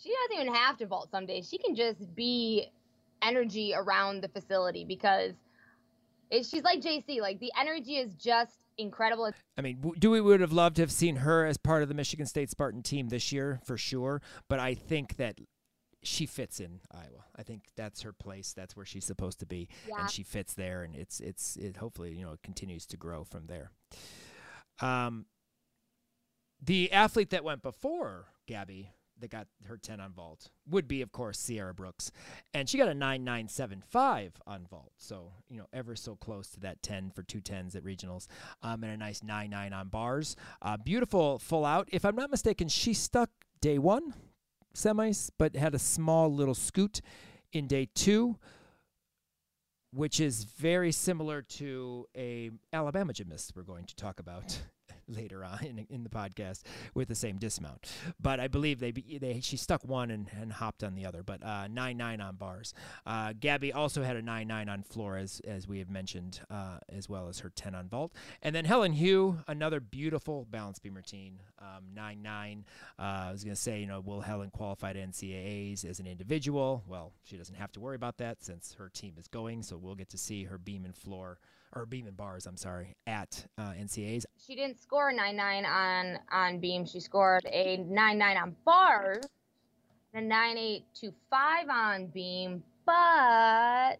S1: she doesn't even have to vault some days. She can just be energy around the facility because it, she's like JC. Like, the energy is just incredible.
S2: I mean, we would have loved to have seen her as part of the Michigan State Spartan team this year for sure, but I think that she fits in Iowa. I think that's her place. That's where she's supposed to be,
S1: Yeah.
S2: and she fits there. And it's it's it hopefully you know it continues to grow from there. Um, the athlete that went before Gabby that got her 10 on vault would be, of course, Sierra Brooks. And she got a 9975 on vault. So, you know, ever so close to that 10 for two tens at regionals. Um, and a nice 9 9 on bars. Uh, beautiful full out. If I'm not mistaken, she stuck day one semis, but had a small little scoot in day two which is very similar to a Alabama gymnast we're going to talk about later on in, in the podcast with the same dismount. But I believe they they she stuck one and, and hopped on the other. But uh, nine nine on bars. Uh, Gabby also had a nine nine on floor as as we have mentioned, uh, as well as her ten on vault. And then Helen Hu, another beautiful balance beam routine, um, nine nine. Uh, I was gonna say, you know, will Helen qualify to NCAA's as an individual? Well, she doesn't have to worry about that since her team is going, so we'll get to see her beam and floor or beam and bars, I'm sorry, at uh, NCAAs.
S1: She didn't score a 9-9 on on beam. She scored a 9-9 on bars, and a 9-8-2-5 on beam, but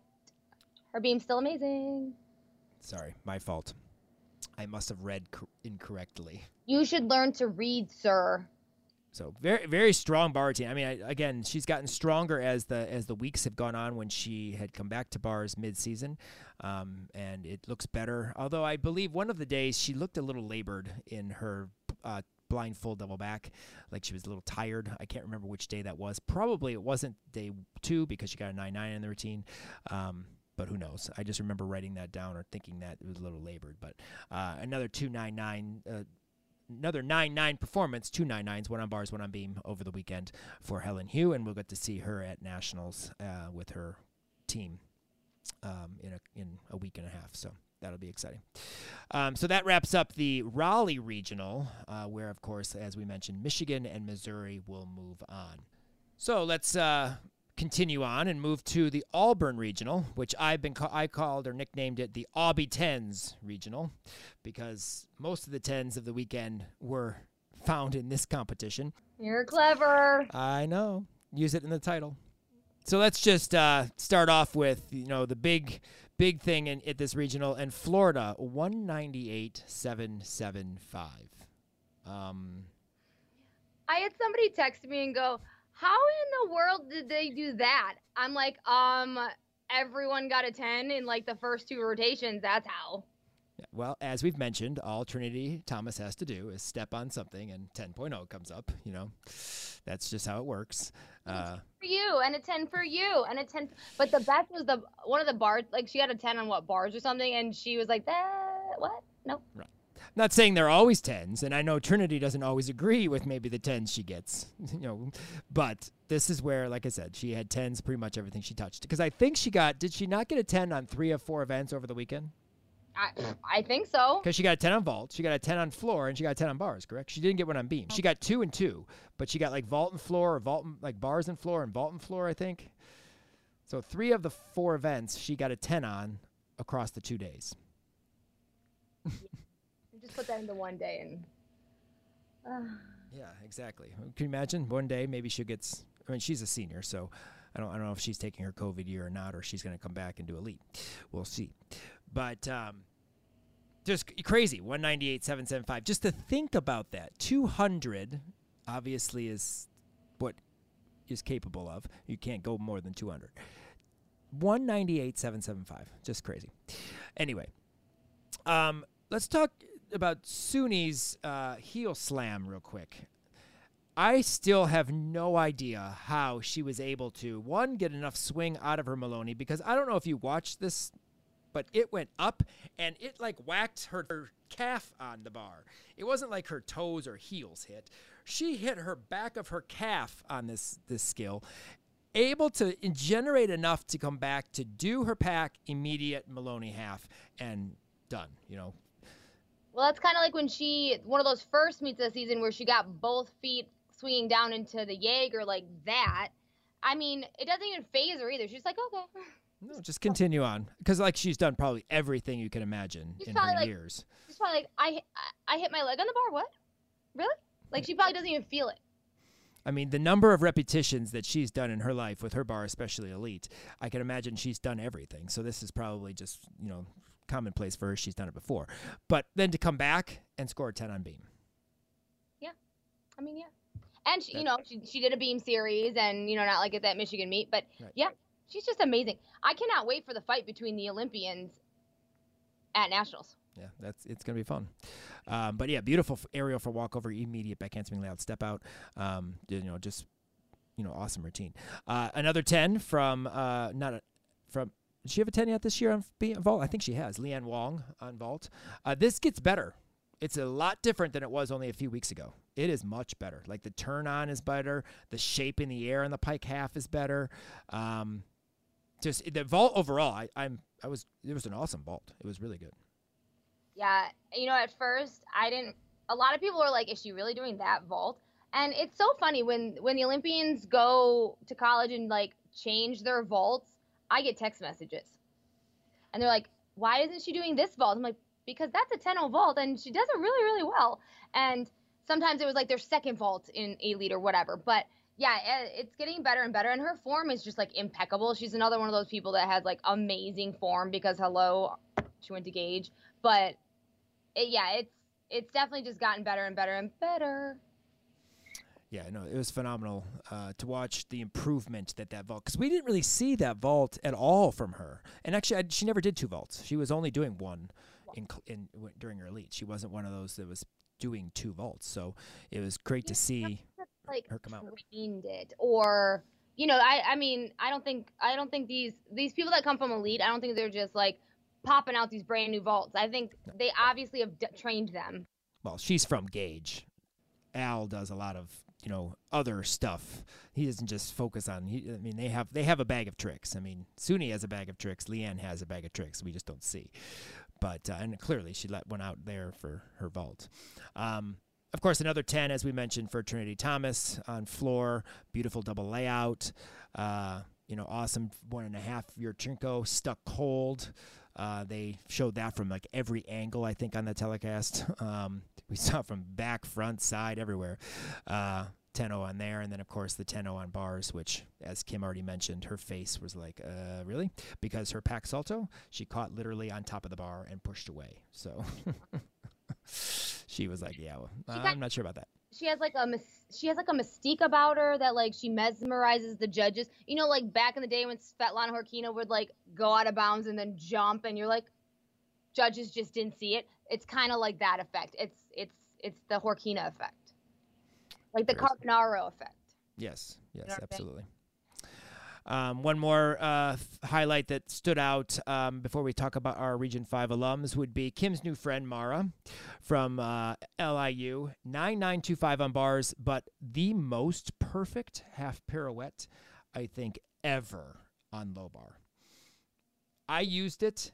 S1: her beam's still amazing.
S2: Sorry, my fault. I must have read co- incorrectly.
S1: You should learn to read, sir.
S2: So very very strong bar team. I mean, I, again, she's gotten stronger as the as the weeks have gone on. When she had come back to bars mid season, um, and it looks better. Although I believe one of the days she looked a little labored in her uh, blind full double back, like she was a little tired. I can't remember which day that was. Probably it wasn't day two because she got a nine nine in the routine. Um, but who knows? I just remember writing that down or thinking that it was a little labored. But uh, another two nine nine. Uh, another 9-9 performance, two 9-9s, one on bars, one on beam over the weekend for Helen Hu, and we'll get to see her at nationals uh, with her team um, in a in a week and a half. So that'll be exciting. Um, so that wraps up the Raleigh regional, uh, where of course, as we mentioned, Michigan and Missouri will move on. So let's uh, continue on and move to the Auburn Regional, which I've been ca- I called or nicknamed it the Aubie Tens Regional, because most of the tens of the weekend were found in this competition.
S1: You're clever.
S2: I know. Use it in the title. So let's just uh, start off with you know the big big thing in at this regional and Florida one ninety eight seven seven five. Um,
S1: I had somebody text me and go, "How in the world did they do that?" I'm like, "Um, everyone got a 10 in like the first two rotations. That's how."
S2: well, as we've mentioned, all Trinity Thomas has to do is step on something and 10.0 comes up. You know, that's just how it works. Uh,
S1: For you and a 10 for you and a 10 but the best was the one of the bars like she had a 10 on what bars or something and she was like that what nope
S2: not saying they're always tens, and I know Trinity doesn't always agree with maybe the tens she gets, you know, but this is where, like I said, she had tens pretty much everything she touched. Because I think she got, did she not get a ten on three of four events over the weekend?
S1: I, I think so
S2: Because she got a ten on vault, she got a ten on floor, and she got a ten on bars. Correct? She didn't get one on beam. She got two and two, but she got like vault and floor, or vault and, like bars and floor, and vault and floor. I think. So three of the four events she got a ten on across the two days.
S1: just put that into one day and uh,
S2: Yeah, exactly. Can you imagine one day maybe she gets? I mean, she's a senior, so I don't. I don't know if she's taking her COVID year or not, or she's going to come back and do elite. We'll see. But um, just c- crazy. One ninety eight seven seven five. Just to think about that. Two hundred obviously is what is capable of. You can't go more than two hundred. One ninety eight seven seven five. Just crazy. Anyway, um, let's talk about Suni's uh, heel slam real quick. I still have no idea how she was able to one get enough swing out of her Maloney because I don't know if you watched this, but it went up and it like whacked her, her calf on the bar. It wasn't like her toes or heels hit. She hit her back of her calf on this this skill, able to generate enough to come back to do her Pak immediate Maloney half and done. You know,
S1: well that's kind of like when she one of those first meets of the season where she got both feet swinging down into the Jaeger like that. I mean it doesn't even phase her either. She's like okay.
S2: No, just continue on. Because like she's done probably everything you can imagine
S1: She's
S2: in her
S1: like-
S2: years.
S1: she's probably like I I I hit my leg on the bar what? Really? Like she probably doesn't even feel it.
S2: I mean, the number of repetitions that she's done in her life with her bar, especially elite, I can imagine she's done everything. So this is probably just you know commonplace for her. She's done it before, but then to come back and score a ten on beam.
S1: Yeah. I mean, yeah. And she, you know, she, she did a beam series, and you know, not like at that Michigan meet, but
S2: Right.
S1: yeah, she's just amazing. I cannot wait for the fight between the Olympians at nationals.
S2: Yeah, that's it's gonna be fun. Um, but yeah, beautiful aerial for walkover, immediate back handspring layout step out. Um, you know, just you know, awesome routine. Uh, another ten from uh, not a, from. Did she have a ten yet this year on vault? I think she has. Leanne Wong on vault. Uh, this gets better. It's a lot different than it was only a few weeks ago. It is much better. Like the turn on is better. The shape in the air in the pike half is better. Um, just the vault overall, I, I'm I was it was an awesome vault. It was really good.
S1: Yeah, you know, at first I didn't. A lot of people were like, "Is she really doing that vault?" And it's so funny when when the Olympians go to college and like change their vaults. I get text messages, and they're like, "Why isn't she doing this vault?" I'm like, "Because that's a 10 0 vault, and she does it really, really well." And sometimes it was like their second vault in elite or whatever, but yeah, eh, it's getting better and better, and her form is just like impeccable. She's another one of those people that has like amazing form because hello, she went to Gage, but it, yeah, it's it's definitely just gotten better and better and better.
S2: Yeah, no, it was phenomenal uh, to watch the improvement that that vault because we didn't really see that vault at all from her. And actually, I, she never did two vaults. She was only doing one in, in w- during her elite. She wasn't one of those that was doing two vaults. So it was great to see.
S1: Like
S2: Her come out.
S1: trained it, or you know, I I mean, I don't think I don't think these these people that come from elite, I don't think they're just like popping out these brand new vaults. I think they obviously have d- trained them.
S2: Well, she's from Gage. Al does a lot of you know other stuff. He doesn't just focus on. He, I mean, they have they have a bag of tricks. I mean, Suni has a bag of tricks. Leanne has a bag of tricks. We just don't see. But uh, and clearly she let one out there for her vault. Um, of course, another ten as we mentioned for Trinity Thomas on floor. Beautiful double layout. Uh, you know, awesome one and a half Yurchenko stuck cold. Uh, they showed that from like every angle, I think, on the telecast. Um, we saw from back, front, side, everywhere. Uh, 10 on there, and then of course the 10 on bars, which, as Kim already mentioned, her face was like, uh, really? Because her Pak salto, she caught literally on top of the bar and pushed away. So she was like, yeah, well, I'm not sure about that.
S1: She has like a she has like a mystique about her that like she mesmerizes the judges. You know, like back in the day when Svetlana Khorkina would like go out of bounds and then jump, and you're like, judges just didn't see it. It's kind of like that effect. It's it's it's the Khorkina effect, like the Carbonaro effect.
S2: Yes, yes,
S1: what I'm saying?
S2: absolutely. Um, one more uh, highlight that stood out um, before we talk about our Region 5 alums would be Kim's new friend, Mara, from uh, LIU. 9925 on bars, but the most perfect half pirouette, I think, ever on low bar. I used it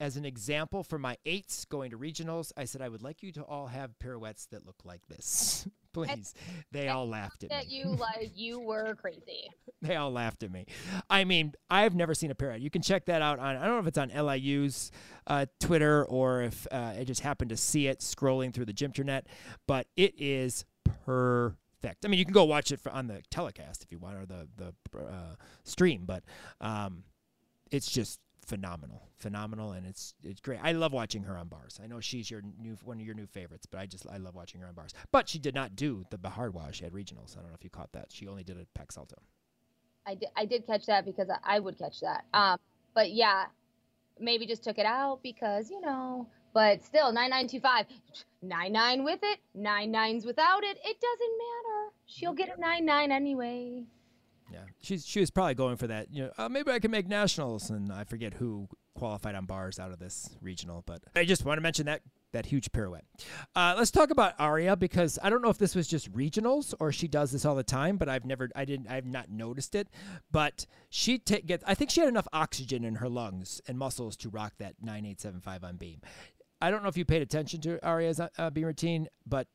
S2: as an example for my eights going to regionals. I said, I would like you to all have pirouettes that look like this. Please. They all laughed at
S1: That
S2: me.
S1: you like you were crazy.
S2: they all laughed at me. I mean, I've never seen a pirouette. You can check that out on. I don't know if it's on LIU's uh, Twitter or if uh, I just happened to see it scrolling through the Gymternet, but it is perfect. I mean, you can go watch it on the telecast if you want or the the uh, stream, but um, it's just phenomenal, phenomenal, and it's it's great. I love watching her on bars. I know she's your new one of your new favorites, but I just I love watching her on bars. But she did not do the Bhardwaj at regionals. I don't know if you caught that. She only did a Pak Salto.
S1: I did, I did catch that because I, would catch that. Um, but yeah, maybe just took it out because you know. But still, nine nine two five, nine nine with it, nine nines without it. It doesn't matter. She'll get a nine nine anyway.
S2: Yeah, she's she was probably going for that. You know, uh, maybe I can make nationals, and I forget who qualified on bars out of this regional. But I just want to mention that that huge pirouette. Uh, let's talk about Aria because I don't know if this was just regionals or she does this all the time, but I've never, I didn't, I've not noticed it. But she ta- gets, I think she had enough oxygen in her lungs and muscles to rock that nine eight seven five on beam. I don't know if you paid attention to Aria's uh, beam routine, but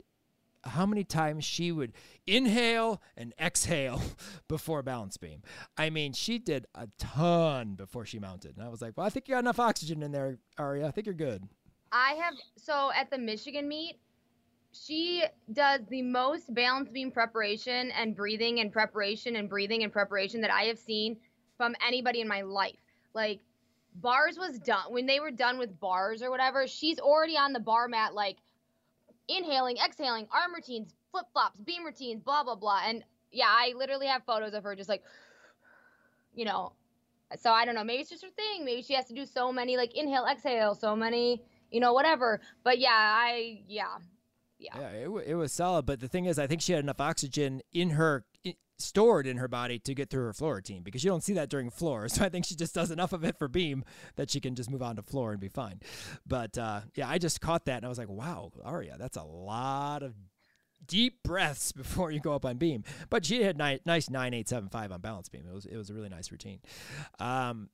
S2: how many times she would inhale and exhale before balance beam. I mean, she did a ton before she mounted. And I was like, well, I think you got enough oxygen in there, Aria. I think you're good.
S1: I have so at the Michigan meet, she does the most balance beam preparation and breathing and preparation and breathing and preparation that I have seen from anybody in my life. Like bars was done when they were done with bars or whatever, she's already on the bar mat like inhaling, exhaling, arm routines, flip flops, beam routines, blah blah blah. And yeah, I literally have photos of her just like, you know. So I don't know. Maybe it's just her thing. Maybe she has to do so many like inhale, exhale, so many, you know, whatever. But yeah, I yeah, yeah.
S2: Yeah, it, it was solid. But the thing is, I think she had enough oxygen in her stored in her body to get through her floor routine because you don't see that during floor. So I think she just does enough of it for beam that she can just move on to floor and be fine. But uh, yeah, I just caught that and I was like, wow, Aria, that's a lot of deep breaths before you go up on beam. But she had ni- nice nine eight seven five on balance beam. It was it was a really nice routine. Um,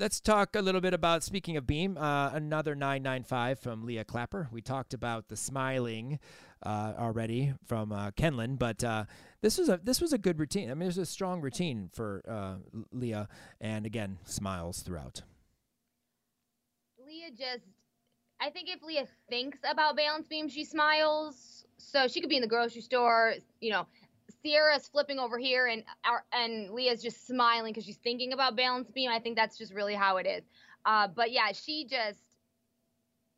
S2: Let's talk a little bit about speaking of beam. Uh, another 995 from Leah Clapper. We talked about the smiling uh, already from uh, Kenlin, but uh, this was a this was a good routine. I mean, it was a strong routine for uh, Leah, and again, smiles throughout.
S1: Leah just, I think if Leah thinks about balance beam, she smiles. So she could be in the grocery store, you know, Sierra's flipping over here and our, and Leah's just smiling because she's thinking about balance beam. I think that's just really how it is. Uh, but yeah, she just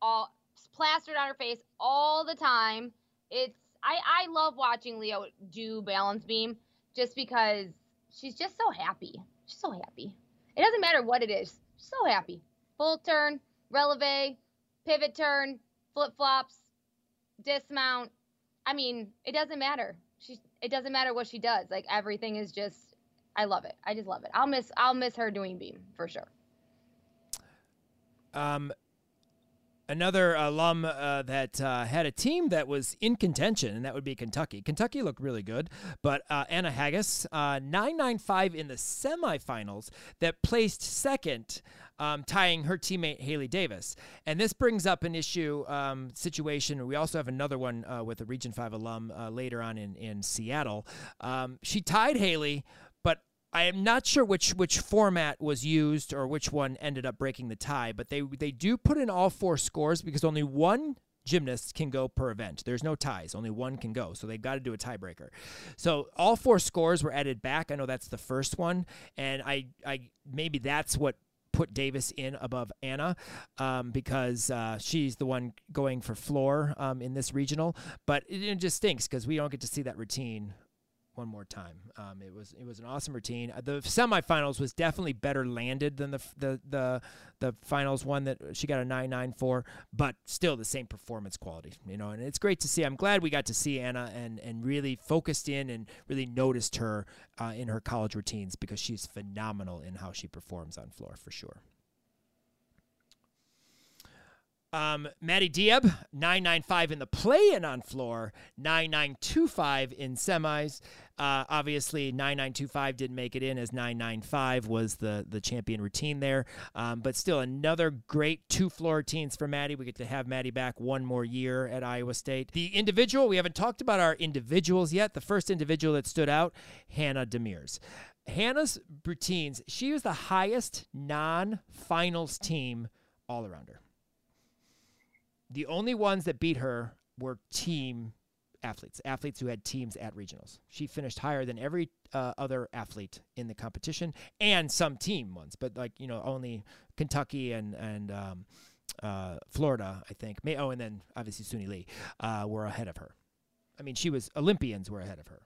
S1: all plastered on her face all the time. It's I I love watching Leo do balance beam just because she's just so happy. She's so happy. It doesn't matter what it is. She's so happy. Full turn, releve, pivot turn, flip flops, dismount. I mean, it doesn't matter. She's it doesn't matter what she does. Like everything is just I love it. I just love it. I'll miss I'll miss her doing beam for sure.
S2: Um, another alum uh, that uh, had a team that was in contention, and that would be Kentucky. Kentucky looked really good, but uh, Anna Haggis, uh, 995 in the semifinals, that placed second, um, tying her teammate Haley Davis. And this brings up an issue um, situation. We also have another one uh, with a Region 5 alum uh, later on in, in Seattle. Um, she tied Haley, I am not sure which which format was used or which one ended up breaking the tie, but they they do put in all four scores because only one gymnast can go per event. There's no ties, only one can go. So they've got to do a tiebreaker. So all four scores were added back. I know that's the first one, and I I maybe that's what put Davis in above Anna um, because uh, she's the one going for floor um, in this regional. But it, it just stinks because we don't get to see that routine one more time. Um, it was it was an awesome routine. Uh, the semifinals was definitely better landed than the the the the finals one that she got a nine nine four, but still the same performance quality, you know. And it's great to see. I'm glad we got to see Anna and and really focused in and really noticed her uh, in her college routines because she's phenomenal in how she performs on floor for sure. Um, Maddie Diab, 995 in the play in on floor, 9925 in semis. Uh, obviously, 9925 didn't make it in as 995 was the, the champion routine there. Um, but still, another great two floor routines for Maddie. We get to have Maddie back one more year at Iowa State. The individual, we haven't talked about our individuals yet. The first individual that stood out, Hannah Demirs. Hannah's routines, she was the highest non finals team all around her. The only ones that beat her were team athletes, athletes who had teams at regionals. She finished higher than every uh, other athlete in the competition and some team ones, but like, you know, only Kentucky and, and, um, uh, Florida, I think. May, oh, and then obviously Suni Lee uh, were ahead of her. I mean, she was Olympians were ahead of her.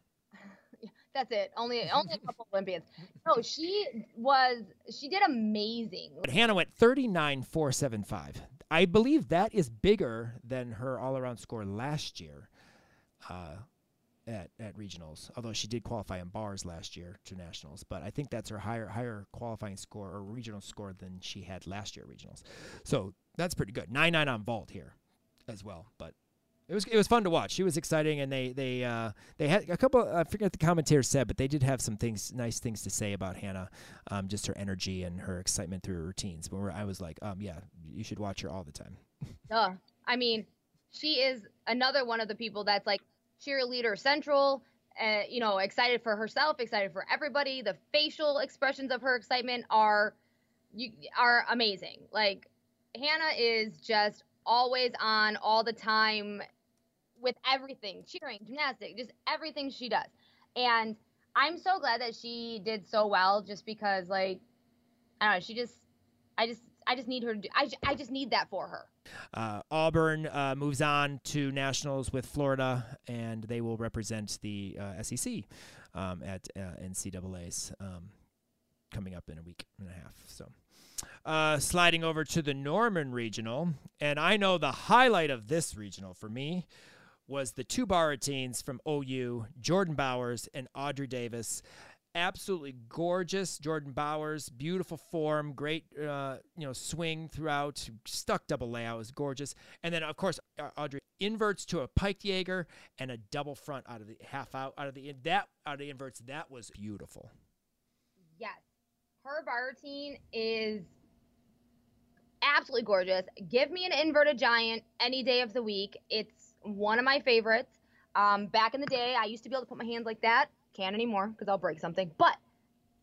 S1: That's it. Only only a couple Olympians. No, she was she did amazing.
S2: But Hannah went 39 475. I believe that is bigger than her all around score last year uh, at, at regionals, although she did qualify in bars last year to nationals. But I think that's her higher higher qualifying score or regional score than she had last year at regionals. So that's pretty good. 9 9 on vault here as well. But it was it was fun to watch. She was exciting, and they they uh, they had a couple. I forget what the commentators said, but they did have some things, nice things to say about Hannah, um, just her energy and her excitement through her routines. But I was like, um, yeah, you should watch her all the time.
S1: Duh. I mean, she is another one of the people that's like cheerleader central. Uh, you know, excited for herself, excited for everybody. The facial expressions of her excitement are you are amazing. Like Hannah is just always on all the time with everything cheering, gymnastics, just everything she does. And I'm so glad that she did so well just because, like, I don't know, she just, I just, I just need her to do. I, I just need that for her.
S2: Uh, Auburn uh, moves on to nationals with Florida, and they will represent the uh, SEC um, at uh, NCAA's um, coming up in a week and a half. So. Uh, sliding over to the Norman Regional, and I know the highlight of this regional for me was the two bar teens from OU, Jordan Bowers and Audrey Davis absolutely gorgeous. Jordan Bowers, beautiful form, great uh, you know swing throughout, stuck double layout was gorgeous. And then of course Audrey inverts to a piked Jaeger and a double front out of the half out out of the that out of the inverts that was beautiful.
S1: Yes, her bar routine is absolutely gorgeous. Give me an inverted giant any day of the week. It's one of my favorites. Um, back in the day, I used to be able to put my hands like that. Can't anymore because I'll break something. But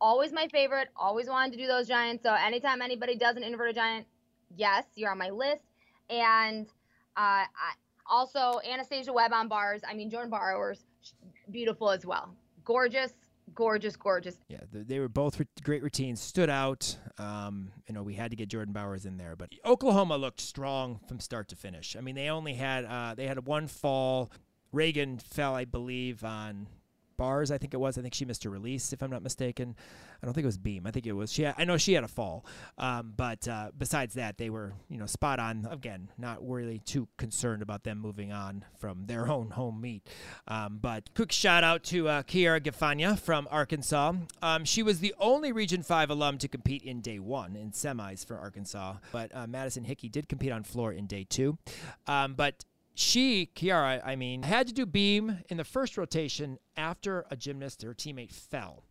S1: always my favorite. Always wanted to do those giants. So anytime anybody does an inverted giant, yes, you're on my list. And uh, I, also Anastasia Webb on bars. I mean Jordan Bowers, beautiful as well. Gorgeous, gorgeous, gorgeous.
S2: Yeah, they were both great routines. Stood out. Um, you know, we had to get Jordan Bowers in there, but Oklahoma looked strong from start to finish. I mean, they only had uh, they had one fall. Reagan fell, I believe, on bars. I think it was. I think she missed a release, if I'm not mistaken. I don't think it was beam. I think it was. She. Had, I know she had a fall, um, but uh, besides that, they were you know spot on. Again, not really too concerned about them moving on from their own home meet. Um, but quick shout out to uh, Kiara Gafanya from Arkansas. Um, she was the only Region Five alum to compete in day one in semis for Arkansas, but uh, Madison Hickey did compete on floor in day two. Um, but she, Kiara, I mean, had to do beam in the first rotation after a gymnast, her teammate, fell.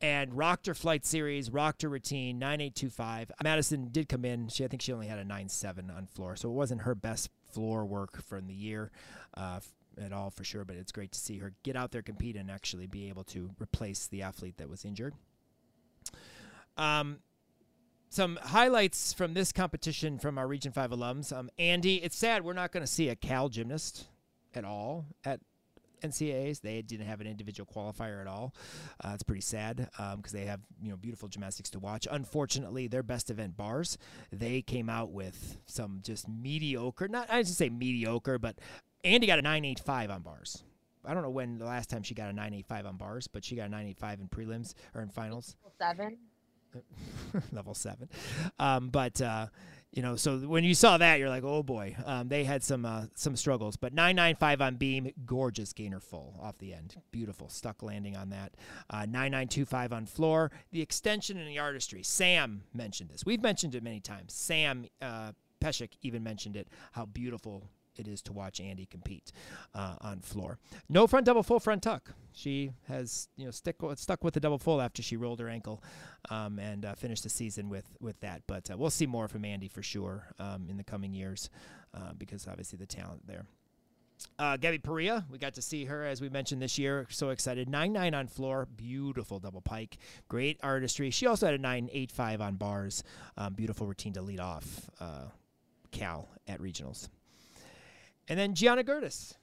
S2: And rocked her flight series, rocked her routine, 9825. Madison did come in. She, I think she only had a 9.7 on floor, so it wasn't her best floor work from the year uh, at all for sure. But it's great to see her get out there, compete, and actually be able to replace the athlete that was injured. Um, some highlights from this competition from our Region 5 alums. Um, Andy, it's sad we're not going to see a Cal gymnast at all at NCAAs. They didn't have an individual qualifier at all. Uh, it's pretty sad because um, they have you know beautiful gymnastics to watch. Unfortunately, their best event bars they came out with some just mediocre. Not I should say mediocre, but Andy got a 985 on bars. I don't know when the last time she got a 985 on bars, but she got a 985 in prelims or in finals.
S1: Seven.
S2: level seven. Um, but uh, you know, so when you saw that, you're like, oh boy, um, they had some uh, some struggles. But 995 on beam, gorgeous gainer full off the end, beautiful stuck landing on that. Uh, 9925 on floor, the extension and the artistry. Sam mentioned this. We've mentioned it many times. Sam uh, Peszek even mentioned it. How beautiful it is to watch Andy compete uh, on floor. No front double full front tuck. She has you know stick stuck with the double full after she rolled her ankle um, and uh, finished the season with with that. But uh, we'll see more from Andy for sure um, in the coming years uh, because obviously the talent there. Uh, Gabby Perea, we got to see her as we mentioned this year. So excited. 9 9 on floor. Beautiful double pike. Great artistry. She also had a 9 8 5 on bars. Um, beautiful routine to lead off uh, Cal at regionals. And then Gianna Gertis.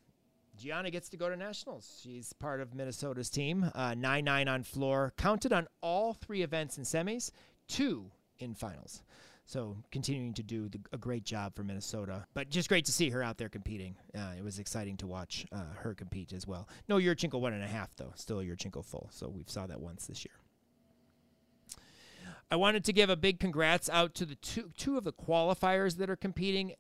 S2: Gianna gets to go to nationals. She's part of Minnesota's team. Uh, 9 9 on floor. Counted on all three events in semis, two in finals. So continuing to do the, a great job for Minnesota. But just great to see her out there competing. Uh, it was exciting to watch uh, her compete as well. No Yurchenko one and a half, though. Still a Yurchenko full. So we've saw that once this year. I wanted to give a big congrats out to the two, two of the qualifiers that are competing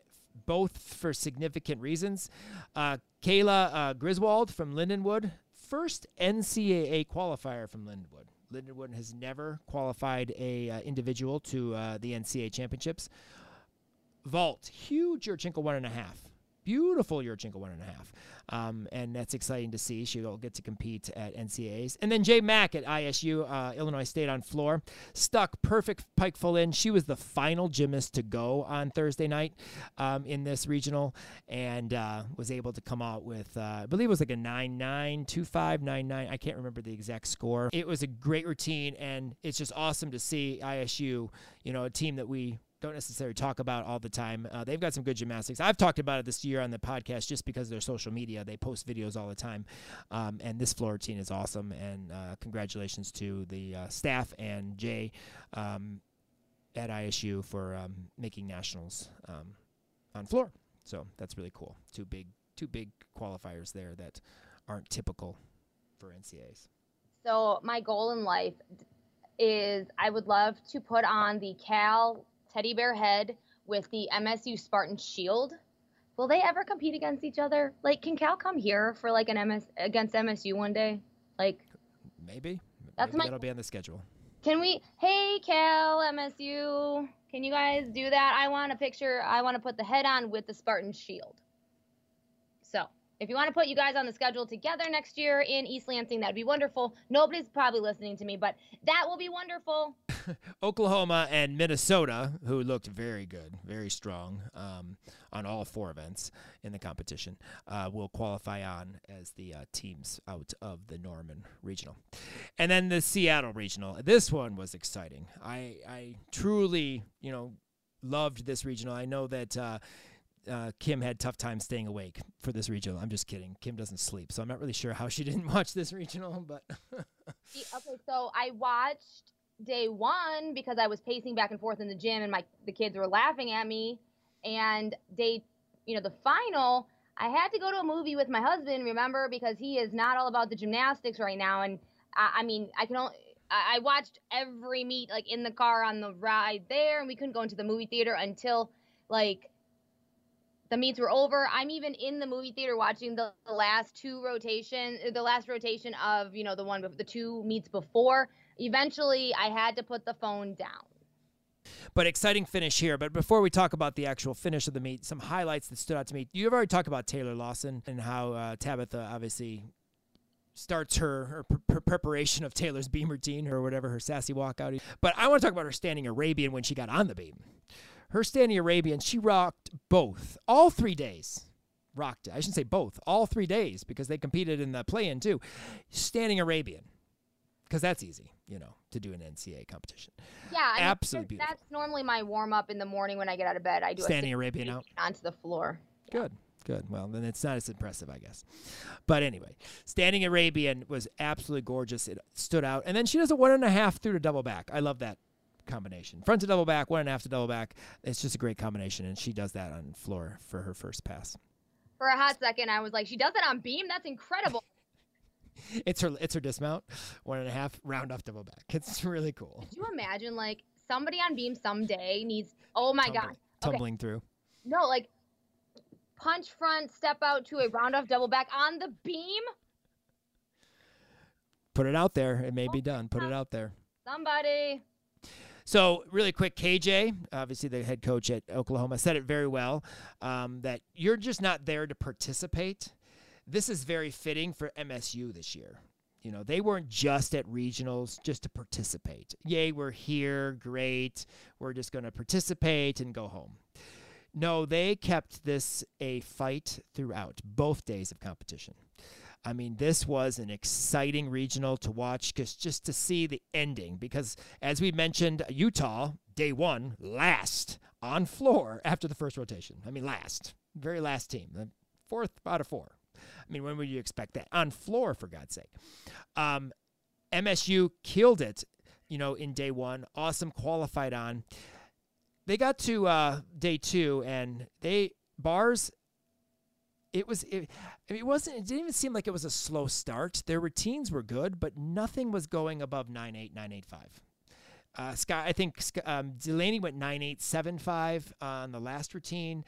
S2: both for significant reasons. Uh, Kayla uh, Griswold from Lindenwood, first NCAA qualifier from Lindenwood. Lindenwood has never qualified a uh, individual to uh, the NCAA championships. Vault, huge Yurchenko one and a half. Beautiful Yurchenko one and a half. Um, and that's exciting to see. She'll get to compete at NCAAs. And then Jay Mack at ISU, uh, Illinois State on floor, stuck perfect pike full in. She was the final gymnast to go on Thursday night um, in this regional and uh, was able to come out with, uh, I believe it was like a 9 9, 2 5, 9 9. I can't remember the exact score. It was a great routine, and it's just awesome to see ISU, you know, a team that we don't necessarily talk about all the time. Uh, they've got some good gymnastics. I've talked about it this year on the podcast just because of their social media. They post videos all the time. Um, and this floor routine is awesome. And uh, congratulations to the uh, staff and Jay um, at ISU for um, making nationals um, on floor. So that's really cool. Two big two big qualifiers there that aren't typical for NCAs.
S1: So my goal in life is I would love to put on the Cal teddy bear head with the MSU Spartan shield. Will they ever compete against each other? Like, can Cal come here for like an MS against MSU one day? Like,
S2: maybe.
S1: That's
S2: maybe
S1: my-
S2: that'll be on the schedule.
S1: can we? Hey, Cal, MSU, can you guys do that? I want a picture. I want to put the head on with the Spartan shield. If you want to put you guys on the schedule together next year in East Lansing, that'd be wonderful. Nobody's probably listening to me, but that will be wonderful.
S2: Oklahoma and Minnesota, who looked very good, very strong um, on all four events in the competition, uh, will qualify on as the uh, teams out of the Norman regional. And then the Seattle regional. This one was exciting. I, I truly, you know, loved this regional. I know that. Uh, uh, Kim had tough time staying awake for this regional. I'm just kidding. Kim doesn't sleep, so I'm not really sure how she didn't watch this regional. But
S1: Okay, so I watched day one because I was pacing back and forth in the gym, and my the kids were laughing at me. And day, you know, the final, I had to go to a movie with my husband. Remember, because he is not all about the gymnastics right now. And I, I mean, I can only. I I watched every meet like in the car on the ride there, and we couldn't go into the movie theater until like the meets were over. I'm even in the movie theater watching the, the last two rotation, the last rotation of you know the one, the two meets before. Eventually, I had to put the phone down.
S2: But exciting finish here. But before we talk about the actual finish of the meet, some highlights that stood out to me. You've already talked about Taylor Lawson and how uh, Tabitha obviously starts her, her, pre- preparation of Taylor's beam routine or whatever her sassy walkout. But I want to talk about her standing Arabian when she got on the beam. Her standing Arabian, she rocked both, all three days. Rocked it. I shouldn't say both, all three days because they competed in the play-in too. Standing Arabian, because that's easy, you know, to do an NCAA competition.
S1: Yeah, I
S2: Absolutely
S1: that's- That's normally my warm up in the morning when I get out of bed. I do
S2: Standing Arabian out.
S1: onto the floor.
S2: Good, good. Well, then it's not as impressive, I guess. But anyway, Standing Arabian was absolutely gorgeous. It stood out. And then she does a one and a half through to double back. I love that combination. Front to double back, one and a half to double back. It's just a great combination. And she does that on floor for her first pass.
S1: For a hot second, I was like, she does it on beam. That's incredible.
S2: It's her it's her dismount, one and a half, round off double back. It's really cool.
S1: Could you imagine like somebody on beam someday needs? Oh my
S2: Tumble-
S1: god. Okay.
S2: Tumbling through.
S1: No, like punch front, step out to a round off double back on the beam.
S2: Put it out there. It may be done. Put it out there.
S1: Somebody.
S2: So, really quick, KJ, obviously the head coach at Oklahoma, said it very well um, that you're just not there to participate. This is very fitting for MSU this year. You know, they weren't just at regionals just to participate. Yay, we're here, great. We're just going to participate and go home. No, they kept this a fight throughout both days of competition. I mean, this was an exciting regional to watch because just to see the ending. Because as we mentioned, Utah, day one, last on floor after the first rotation. I mean, last, very last team, the fourth out of four. I mean, when would you expect that? On floor, for God's sake. Um, MSU killed it, you know, in day one. Awesome, qualified on. They got to uh, day two, and they bars it was it, it wasn't it didn't even seem like it was a slow start their routines were good but nothing was going above 98 985 uh, Scott, I think um, Delaney went 9875 on the last routine,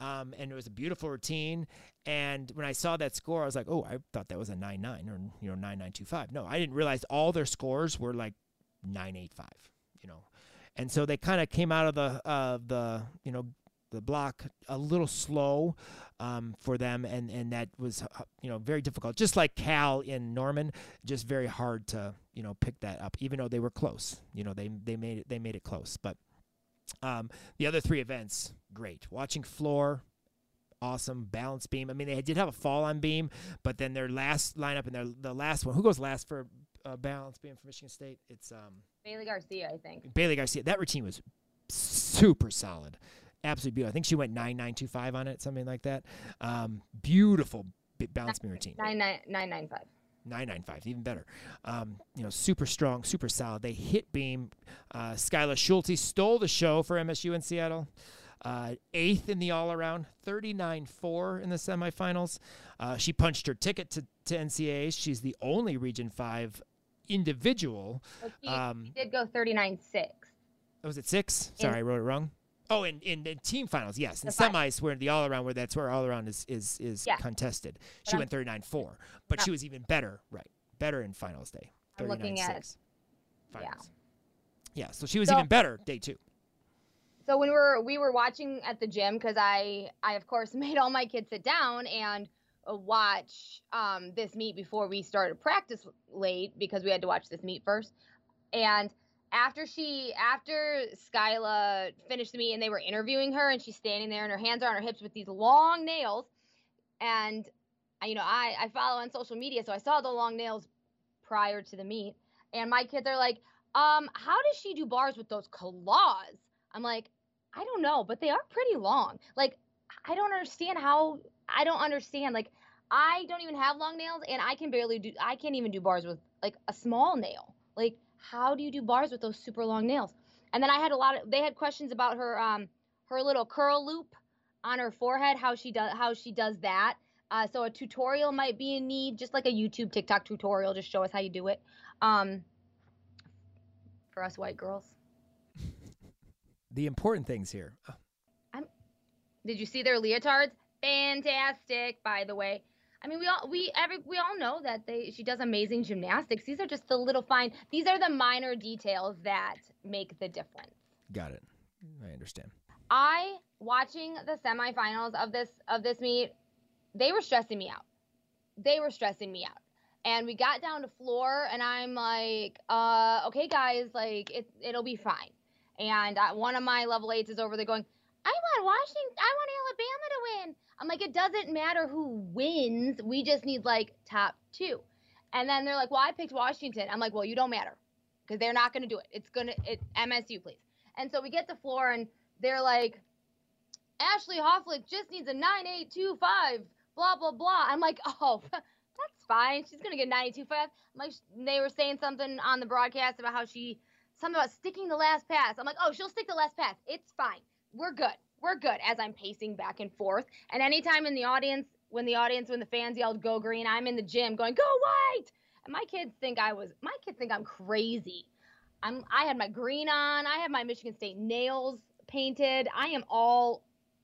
S2: um, and it was a beautiful routine. And when I saw that score, I was like, oh, I thought that was a 99 or you know 9925. No, I didn't realize all their scores were like 985. You know, and so they kind of came out of the uh, the you know the block a little slow um, for them, and and that was uh, you know very difficult. Just like Cal in Norman, just very hard to you know pick that up, even though they were close. You know they they made it they made it close, but um, the other three events great. Watching floor. Awesome balance beam. I mean, they did have a fall on beam, but then their last lineup and their the last one. Who goes last for uh, balance beam for Michigan State? It's um,
S1: Bailey Garcia, I think.
S2: Bailey Garcia. That routine was super solid. Absolutely beautiful. I think she went 9925 on it, something like that. Um, beautiful b- balance beam routine.
S1: Nine nine nine nine five.
S2: 995, even better. Um, you know, super strong, super solid. They hit beam. Uh, Skyla Schulte stole the show for MSU in Seattle. Uh, eighth in the all around, 39 4 in the semifinals. Uh, she punched her ticket to, to NCAA. She's the only Region 5 individual.
S1: But he, um, he did go 39 6.
S2: Was it six? Sorry, in, I wrote it wrong. Oh, in, in, in team finals, yes. In the semis, where the all around, where that's where all around is is is yeah. contested. She but went 39 4, but she was even better, right? Better in finals day.
S1: I'm looking at.
S2: Finals. Yeah. Yeah, so she was so, even better day two.
S1: So when we were we were watching at the gym because I I of course made all my kids sit down and uh, watch um, this meet before we started practice late because we had to watch this meet first. And after she after Skyla finished the meet and they were interviewing her and she's standing there and her hands are on her hips with these long nails. And you know I I follow on social media so I saw the long nails prior to the meet. And my kids are like um how does she do bars with those claws? I'm like I don't know but they are pretty long. Like I don't understand how I don't understand. Like I don't even have long nails and I can barely do I can't even do bars with like a small nail. Like how do you do bars with those super long nails? And then I had a lot of they had questions about her um her little curl loop on her forehead, how she does how she does that. Uh, so a tutorial might be in need, just like a YouTube TikTok tutorial, just show us how you do it. Um, for us white girls.
S2: The important things here.
S1: I'm, did you see their leotards? Fantastic, by the way. I mean, we all we every we all know that they she does amazing gymnastics. These are just the little fine. These are the minor details that make the difference.
S2: Got it. I understand.
S1: I watching the semifinals of this of this meet, they were stressing me out. They were stressing me out. And we got down to floor, and I'm like, uh, okay, guys, like it it'll be fine. And uh, one of my level eights is over there going, I want Washington, I want Alabama to win. I'm like, it doesn't matter who wins. We just need like top two. And then they're like, well, I picked Washington. I'm like, well, you don't matter because they're not going to do it. It's going to, it, MSU, please. And so we get to floor and they're like, Ashley Hofflick just needs a 9825, blah, blah, blah. I'm like, oh, that's fine. She's going to get 925. Like, they were saying something on the broadcast about how she, something about sticking the last pass. I'm like, oh, she'll stick the last pass. It's fine. We're good we're good as I'm pacing back and forth. And anytime in the audience, when the audience, when the fans yelled "Go Green," I'm in the gym going "Go White," and my kids think I was, my kids think I'm crazy. I'm, I had my green on. I had my Michigan State nails painted. I am all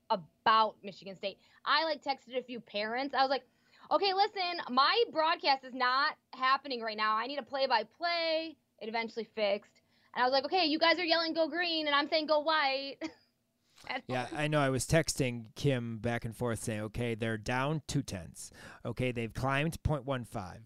S1: about Michigan State. I like texted a few parents. I was like, okay, listen, my broadcast is not happening right now. I need a play by play. It eventually fixed. And I was like, okay, you guys are yelling go green, and I'm saying go white.
S2: yeah, I know. I was texting Kim back and forth saying, okay, they're down two tenths. Okay, they've climbed 0.15.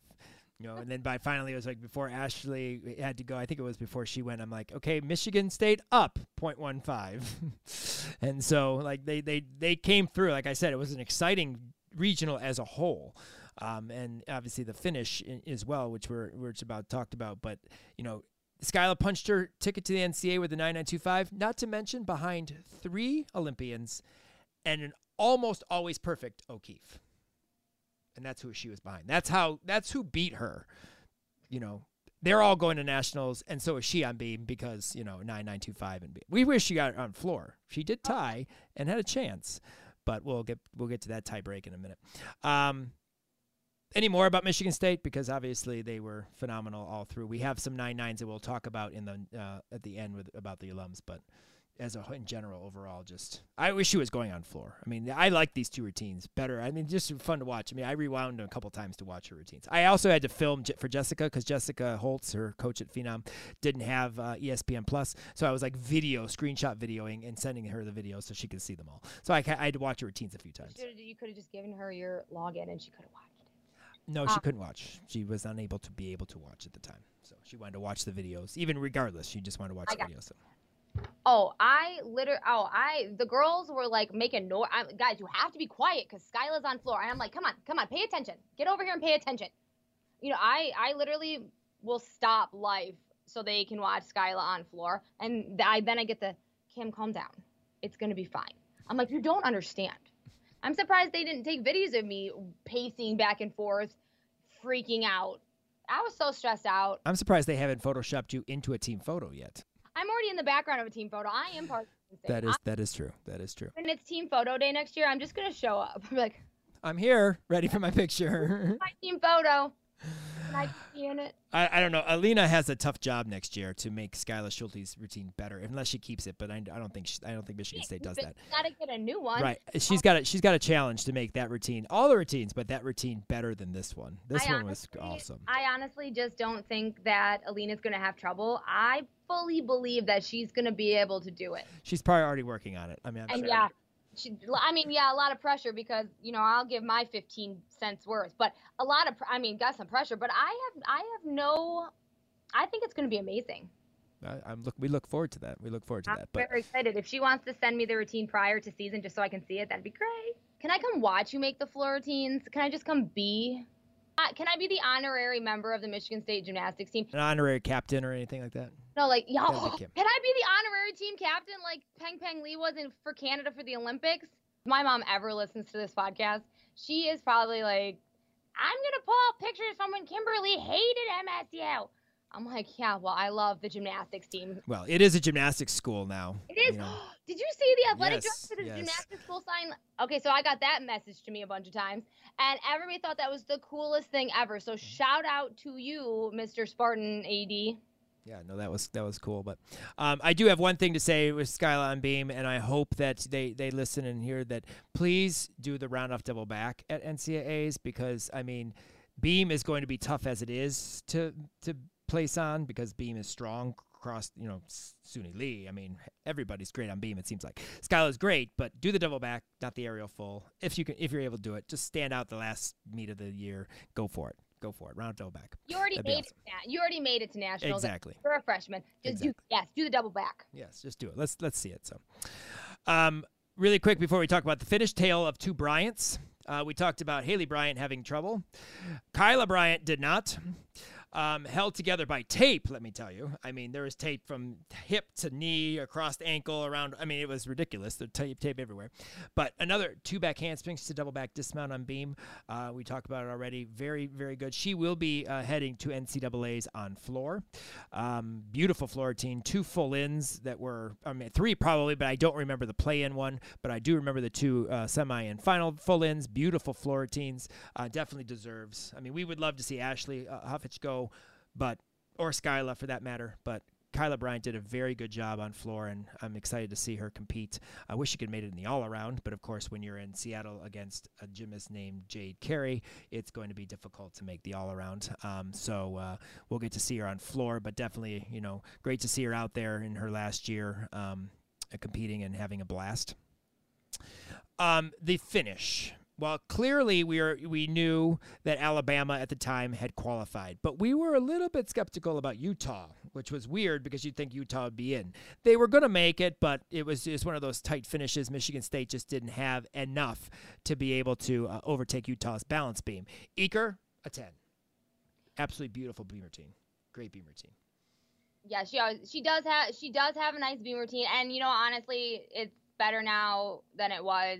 S2: You know, and then by finally it was like before Ashley had to go. I think it was before she went. I'm like, okay, Michigan State up 0.15, and so like they they they came through. Like I said, it was an exciting regional as a whole. Um, and obviously the finish in, as well, which we're which about talked about. But you know, Skyla punched her ticket to the NCAA with a 9925, not to mention behind three Olympians and an almost always perfect O'Keefe. And that's who she was behind. That's how that's who beat her. You know, they're all going to nationals, and so is she on beam because, you know, 9925 and beam. We wish she got on floor. She did tie and had a chance. But we'll get we'll get to that tie break in a minute. Um, any more about Michigan State because obviously they were phenomenal all through. We have some nine nines that we'll talk about in the uh, at the end with about the alums, but as a in general overall, just I wish she was going on floor. I mean, I like these two routines better. I mean, just fun to watch. I mean, I rewound a couple times to watch her routines. I also had to film for Jessica because Jessica Holtz, her coach at Phenom, didn't have uh, ESPN Plus, so I was like video screenshot videoing and sending her the videos so she could see them all. So I, I had to watch her routines a few times.
S1: You could have just given her your login and she could have watched.
S2: No, she uh, couldn't watch. She was unable to be able to watch at the time. So she wanted to watch the videos, even regardless. She just wanted to watch I the videos. So.
S1: Oh, I literally. Oh, I. The girls were like making noise. Guys, you have to be quiet because Skyla's on floor, and I'm like, come on, come on, pay attention. Get over here and pay attention. You know, I I literally will stop life so they can watch Skyla on floor, and I then I get the Kim, calm down. It's gonna be fine. I'm like, you don't understand. I'm surprised they didn't take videos of me pacing back and forth, freaking out I was so stressed out.
S2: I'm surprised they haven't photoshopped you into a team photo yet.
S1: I'm already in the background of a team photo. I am part of the
S2: That is that is true. That is true.
S1: When it's team photo day next year, I'm just gonna show up. I'm like,
S2: I'm here, ready for my picture.
S1: my team photo. Can I?
S2: I, I don't know. Alina has a tough job next year to make Skyla Schulte's routine better, unless she keeps it. But I, I don't think she, I don't think Michigan State does that.
S1: Gotta get a new one.
S2: Right. She's got a she's got a challenge to make that routine, all the routines, but that routine better than this one. This
S1: I
S2: one was awesome.
S1: I honestly just don't think that Alina's gonna have trouble. I fully believe that she's gonna be able to do it.
S2: She's probably already working on it. I mean, I'm
S1: And
S2: sure.
S1: yeah, she, I mean, yeah, a lot of pressure because you know I'll give my 15 cents worth, but a lot of, I mean, got some pressure. But I have, I have no, I think it's going to be amazing.
S2: I, I'm look. We look forward to that. We look forward to
S1: I'm
S2: that. But
S1: very excited. If she wants to send me the routine prior to season just so I can see it, that'd be great. Can I come watch you make the floor routines? Can I just come be? Uh, Can I be the honorary member of the Michigan State gymnastics team?
S2: an honorary captain or anything like that.
S1: No, like, y'all,
S2: That'd
S1: can. I be the honorary team captain like Peng Peng Lee was in for Canada for the Olympics? My mom ever listens to this podcast. She is probably like, I'm gonna pull out pictures from when Kimberly hated MSU. I'm like, yeah, well, I love the gymnastics team.
S2: Well, it is a gymnastics school now.
S1: It is.
S2: you know.
S1: Did you see the athletic
S2: Yes,
S1: director of the
S2: yes.
S1: gymnastics school sign? Okay, so I got that message to me a bunch of times, and everybody thought that was the coolest thing ever. So mm. shout out to you, Mr. Spartan AD.
S2: Yeah, no, that was that was cool. But um, I do have one thing to say with Skyla on Beam, and I hope that they they listen and hear that. Please do the round off double back at NCAA's because I mean, Beam is going to be tough as it is to to place on because Beam is strong across you know S- Suni Lee. I mean, everybody's great on Beam. It seems like Skyla's great, but do the double back, not the aerial full. If you can, if you're able to do it, just stand out the last meet of the year. Go for it. Go for it. Round double back.
S1: You already
S2: That'd
S1: made it. to na- You already made it to nationals.
S2: Exactly.
S1: You're a freshman. Just do yes, do the double back.
S2: Yes, just do it. Let's let's see it. So, um, really quick before we talk about the finished tale of two Bryants, uh, we talked about Haley Bryant having trouble. Kyla Bryant did not. Um, held together by tape, let me tell you. I mean, there was tape from hip to knee, across the ankle, around. I mean, it was ridiculous. The tape, tape everywhere. But another two back handsprings to double back dismount on beam. Uh, we talked about it already. Very, very good. She will be uh, heading to NCAA's on floor. Um, beautiful floor routine. Two full ins that were, I mean, three probably, but I don't remember the play in one. But I do remember the two uh, semi and final full ins. Beautiful floor routines. Uh, definitely deserves. I mean, we would love to see Ashley uh, Huffich go, but or Skyla for that matter. But Kyla Bryant did a very good job on floor, and I'm excited to see her compete. I wish she could have made it in the all around, but of course, when you're in Seattle against a gymnast named Jade Carey, it's going to be difficult to make the all around. Um, so uh, we'll get to see her on floor, but definitely, you know, great to see her out there in her last year um, competing and having a blast. Um, the finish. Well, clearly we are we knew that Alabama at the time had qualified, but we were a little bit skeptical about Utah, which was weird because you'd think Utah would be in. They were going to make it, but it was just one of those tight finishes. Michigan State just didn't have enough to be able to uh, overtake Utah's balance beam. Eaker, a ten. Absolutely beautiful beam routine. Great beam routine.
S1: Yeah, she always, she does have she does have a nice beam routine, and you know honestly, it's better now than it was.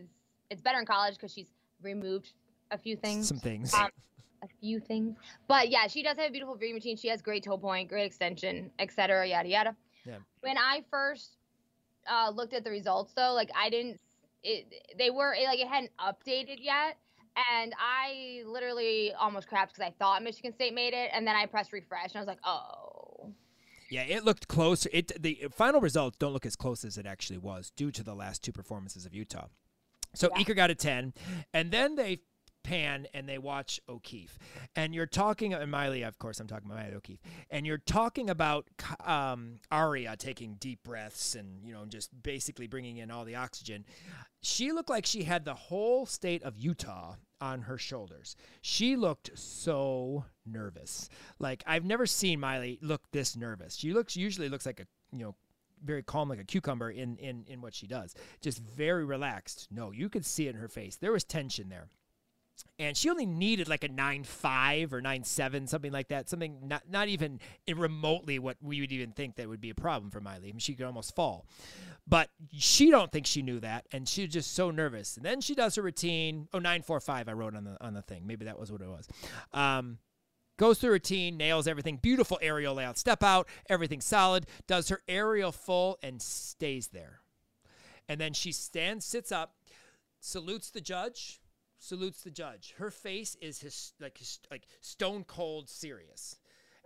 S1: It's better in college because she's removed a few things.
S2: Some things.
S1: Um, a few things. But yeah, she does have a beautiful beam routine. She has great toe point, great extension, etc. Yada yada.
S2: Yeah.
S1: When I first uh, looked at the results, though, like I didn't, it they were like it hadn't updated yet, and I literally almost crapped because I thought Michigan State made it, and then I pressed refresh, and I was like, oh.
S2: Yeah, it looked close. It the final results don't look as close as it actually was due to the last two performances of Utah. So
S1: Yeah.
S2: Eaker got a ten, and then they pan and they watch O'Keefe, and you're talking and Maile, of course, I'm talking about Maile O'Keefe, and you're talking about um, Aria taking deep breaths and you know just basically bringing in all the oxygen. She looked like she had the whole state of Utah on her shoulders. She looked so nervous. Like I've never seen Maile look this nervous. She looks usually looks like a you know very calm like a cucumber in in in what she does. Just very relaxed. No, you could see it in her face. There was tension there. And she only needed like a nine five or nine seven, something like that. Something not not even remotely what we would even think that would be a problem for Maile. I mean, she could almost fall. But she don't think she knew that, and she was just so nervous. And then she does her routine. Oh, 945 I wrote on the on the thing. Maybe that was what it was. Um, goes through routine, nails everything. Beautiful aerial layout. Step out, everything solid. Does her aerial full and stays there. And then she stands, sits up, salutes the judge, salutes the judge. Her face is his, like his, like stone cold serious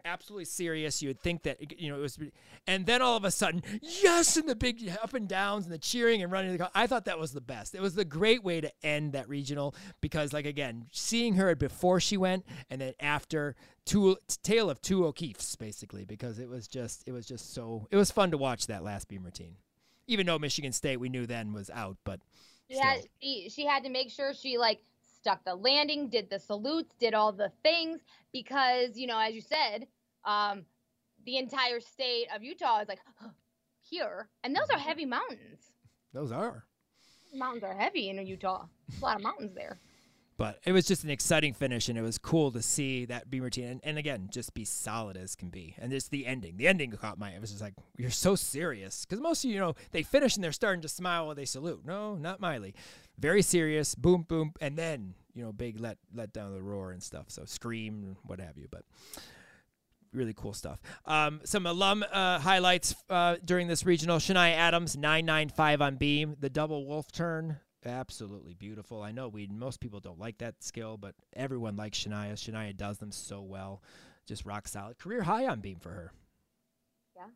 S2: absolutely serious. You would think that you know it was, and then all of a sudden, yes, and the big up and downs and the cheering and running. I thought that was the best. It was the great way to end that regional because, like again, seeing her before she went and then after, two tale of two O'Keefes basically because it was just it was just so it was fun to watch that last beam routine. Even though Michigan State we knew then was out, but
S1: yeah, she, she had to make sure she like stuck the landing, did the salutes, did all the things because, you know, as you said, um, the entire state of Utah is like here, and those are mm-hmm. heavy mountains.
S2: Those are.
S1: Mountains are heavy in Utah. There's a lot of mountains there.
S2: But it was just an exciting finish, and it was cool to see that beam routine, and, and again, just be solid as can be. And it's the ending. The ending caught my. It was just like you're so serious because most of you know they finish and they're starting to smile while they salute. No, not Maile. Very serious. Boom, boom, and then you know big let let down the roar and stuff. So scream, what have you. But really cool stuff. Um, some alum uh, highlights uh, during this regional: Shania Adams, 995 on beam, the double wolf turn. Absolutely beautiful. I know we most people don't like that skill, but everyone likes Shania. Shania does them so well. Just rock solid. Career high on beam for her.
S1: Yeah.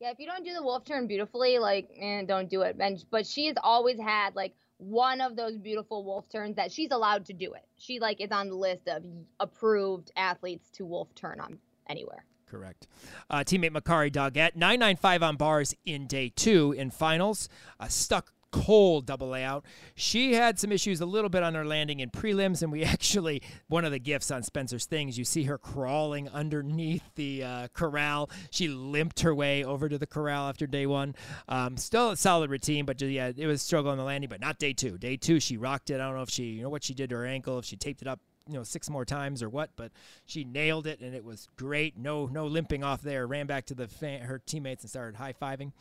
S1: Yeah, if you don't do the wolf turn beautifully, like, eh, don't do it. And but she's always had like one of those beautiful wolf turns that she's allowed to do it. She like is on the list of approved athletes to wolf turn on anywhere.
S2: Correct. Uh, teammate Makarri Doggette, 995 on bars in day two in finals. Uh, stuck cold double layout. She had some issues a little bit on her landing in prelims, and we actually, one of the gifts on Spencer's things, you see her crawling underneath the uh, corral. She limped her way over to the corral after day one. Um, still a solid routine, but yeah, it was struggle on the landing, but not day two. Day two, she rocked it. I don't know if she, you know, what she did to her ankle, if she taped it up you know six more times or what, but she nailed it and it was great. No no limping off there. Ran back to the fan, her teammates and started high fiving.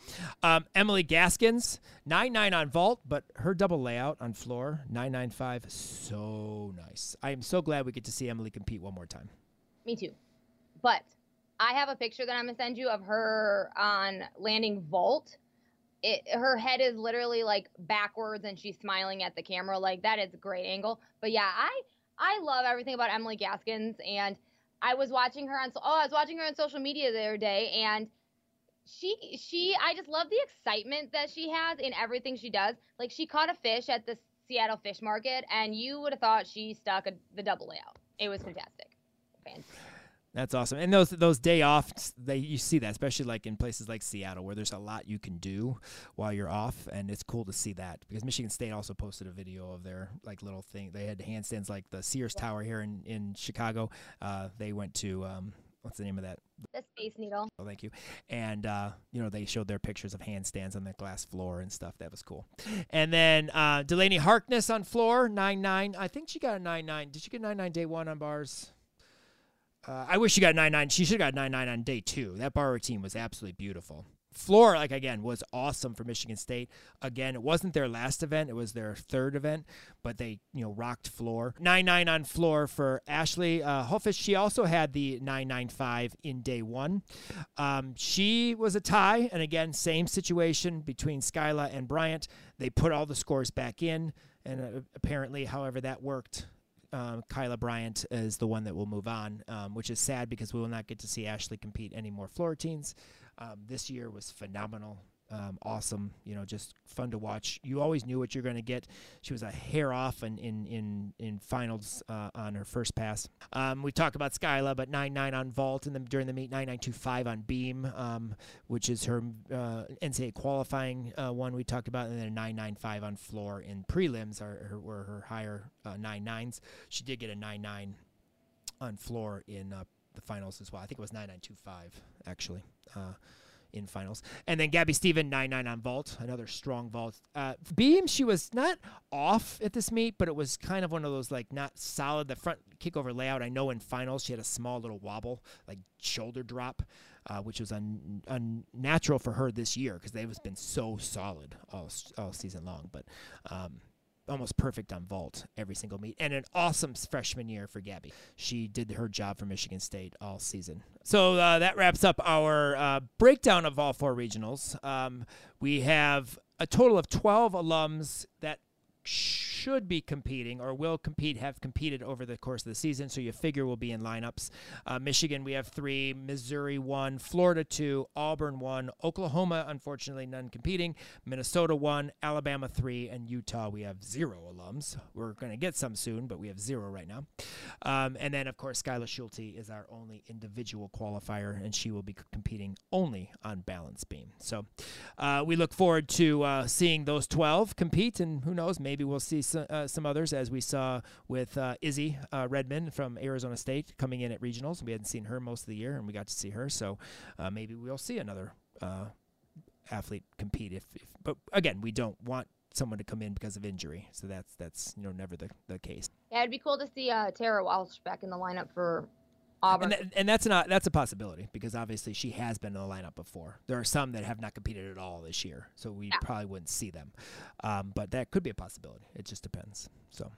S2: Um, Emily Gaskins nine nine on vault, but her double layout on floor nine nine five so nice. I am so glad we get to see Emily compete one more time.
S1: Me too, but I have a picture that I'm gonna send you of her on landing vault. It, her head is literally like backwards and she's smiling at the camera like that is a great angle but yeah i I love everything about Emily Gaskins, and I was watching her on. Oh, I was watching her on social media the other day, and she she I just love the excitement that she has in everything she does. Like she caught a fish at the Seattle Fish Market, and you would have thought she stuck a, the double layout. It was fantastic. fantastic.
S2: That's awesome. And those those day offs, they you see that, especially like in places like Seattle, where there's a lot you can do while you're off, and it's cool to see that because Michigan State also posted a video of their like little thing. They had handstands like the Sears Tower here in in Chicago. Uh, they went to um, what's the name of that?
S1: The Space Needle.
S2: Oh, thank you. And uh, you know they showed their pictures of handstands on the glass floor and stuff. That was cool. And then uh, Delaney Harkness on floor nine nine. I think she got a nine nine. Did she get nine nine day one on bars? Uh, I wish she got nine nine. She should have got nine nine on day two. That bar routine was absolutely beautiful. Floor, like again, was awesome for Michigan State. Again, it wasn't their last event; it was their third event, but they, you know, rocked floor. Nine nine on floor for Ashley uh. She also had the nine nine five in day one. Um, she was a tie, and again, same situation between Skyla and Bryant. They put all the scores back in, and uh, apparently, however that worked, um, Kyla Bryant is the one that will move on, um, which is sad because we will not get to see Ashley compete any more floor. Um, this year was phenomenal um, awesome. You know, just fun to watch. You always knew what you're going to get. She was a hair off in in in, in finals uh, on her first pass. Um, we talked about Skyla, but nine nine on vault, and then during the meet nine nine two five on beam, um, which is her uh, NCAA qualifying uh, one we talked about, and then nine nine five on floor in prelims are her, were her higher uh, nine nines. She did get a nine nine on floor in uh, the finals as well. I think it was nine nine two five actually. In finals. And then Gabby Steven, 9 9 on vault, another strong vault. Uh, beam, she was not off at this meet, but it was kind of one of those like not solid. The front kickover layout, I know in finals she had a small little wobble, like shoulder drop, uh, which was un- unnatural for her this year because they've been so solid all, all season long. But um, almost perfect on vault every single meet, and an awesome freshman year for Gabby. She did her job for Michigan State all season. So uh, that wraps up our uh, breakdown of all four regionals. Um, we have a total of 12 alums that should be competing or will compete, have competed over the course of the season. So you figure will be in lineups. Uh, Michigan, we have three, Missouri, one, Florida, two, Auburn, one, Oklahoma, unfortunately, none competing, Minnesota, one, Alabama, three, and Utah, we have zero alums. We're going to get some soon, but we have zero right now. Um, and then, of course, Skyla Schulte is our only individual qualifier, and she will be competing only on balance beam. So uh, we look forward to uh, seeing those 12 compete, and who knows, maybe we'll see some, uh, some others, as we saw with uh, Izzy uh, Redmond from Arizona State coming in at regionals. We hadn't seen her most of the year, and we got to see her. So uh, maybe we'll see another uh, athlete compete. If, if, but again, we don't want someone to come in because of injury. So that's that's you know never the, the case.
S1: Yeah, it'd be cool to see uh, Tara Walsh back in the lineup for Auburn.
S2: And, and, that's not that's a possibility because obviously she has been in the lineup before. There are some that have not competed at all this year, so we yeah. probably wouldn't see them. Um, but that could be a possibility. It just depends. So.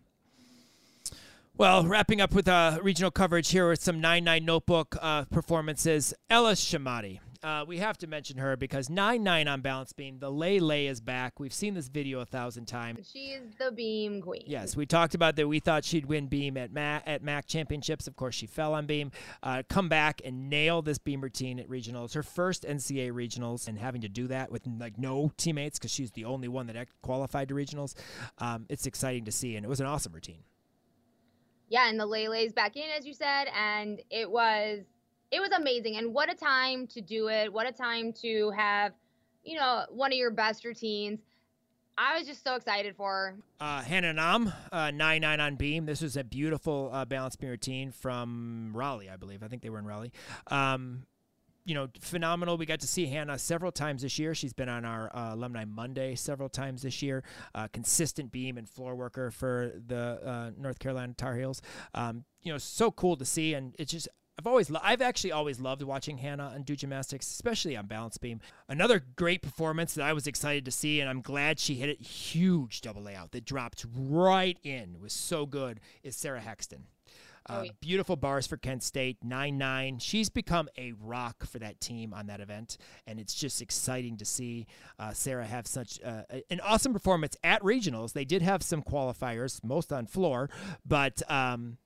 S2: Well, wrapping up with uh, regional coverage here with some 9 9 notebook uh, performances. Ellis Shamati uh, we have to mention her because 9 9 on balance beam. The Lay Lay is back. We've seen this video a thousand times.
S1: She is the beam queen.
S2: Yes, we talked about that. We thought she'd win beam at MAC, at MAC championships. Of course, she fell on beam. Uh, come back and nail this beam routine at regionals. Her first NCA regionals and having to do that with like no teammates because she's the only one that qualified to regionals. Um, it's exciting to see, and it was an awesome routine.
S1: Yeah, and the Lay Lay's back in, as you said, and it was it was amazing. And what a time to do it. What a time to have, you know, one of your best routines. I was just so excited for her.
S2: Uh, Hannah Nam, uh, 9 9 on beam. This was a beautiful uh, balance beam routine from Raleigh, I believe. I think they were in Raleigh. Um, you know, phenomenal. We got to see Hannah several times this year. She's been on our uh, Alumni Monday several times this year. Uh, consistent beam and floor worker for the uh, North Carolina Tar Heels. Um, you know, so cool to see, and it's just I've always, lo- I've actually always loved watching Hannah and do gymnastics, especially on balance beam. Another great performance that I was excited to see, and I'm glad she hit it. Huge double layout that dropped right in. Was so good. Is Sarah Hexton. Oh, uh. Beautiful bars for Kent State, 9 9. She's become a rock for that team on that event, and it's just exciting to see uh, Sarah have such uh, an awesome performance at regionals. They did have some qualifiers, most on floor, but um,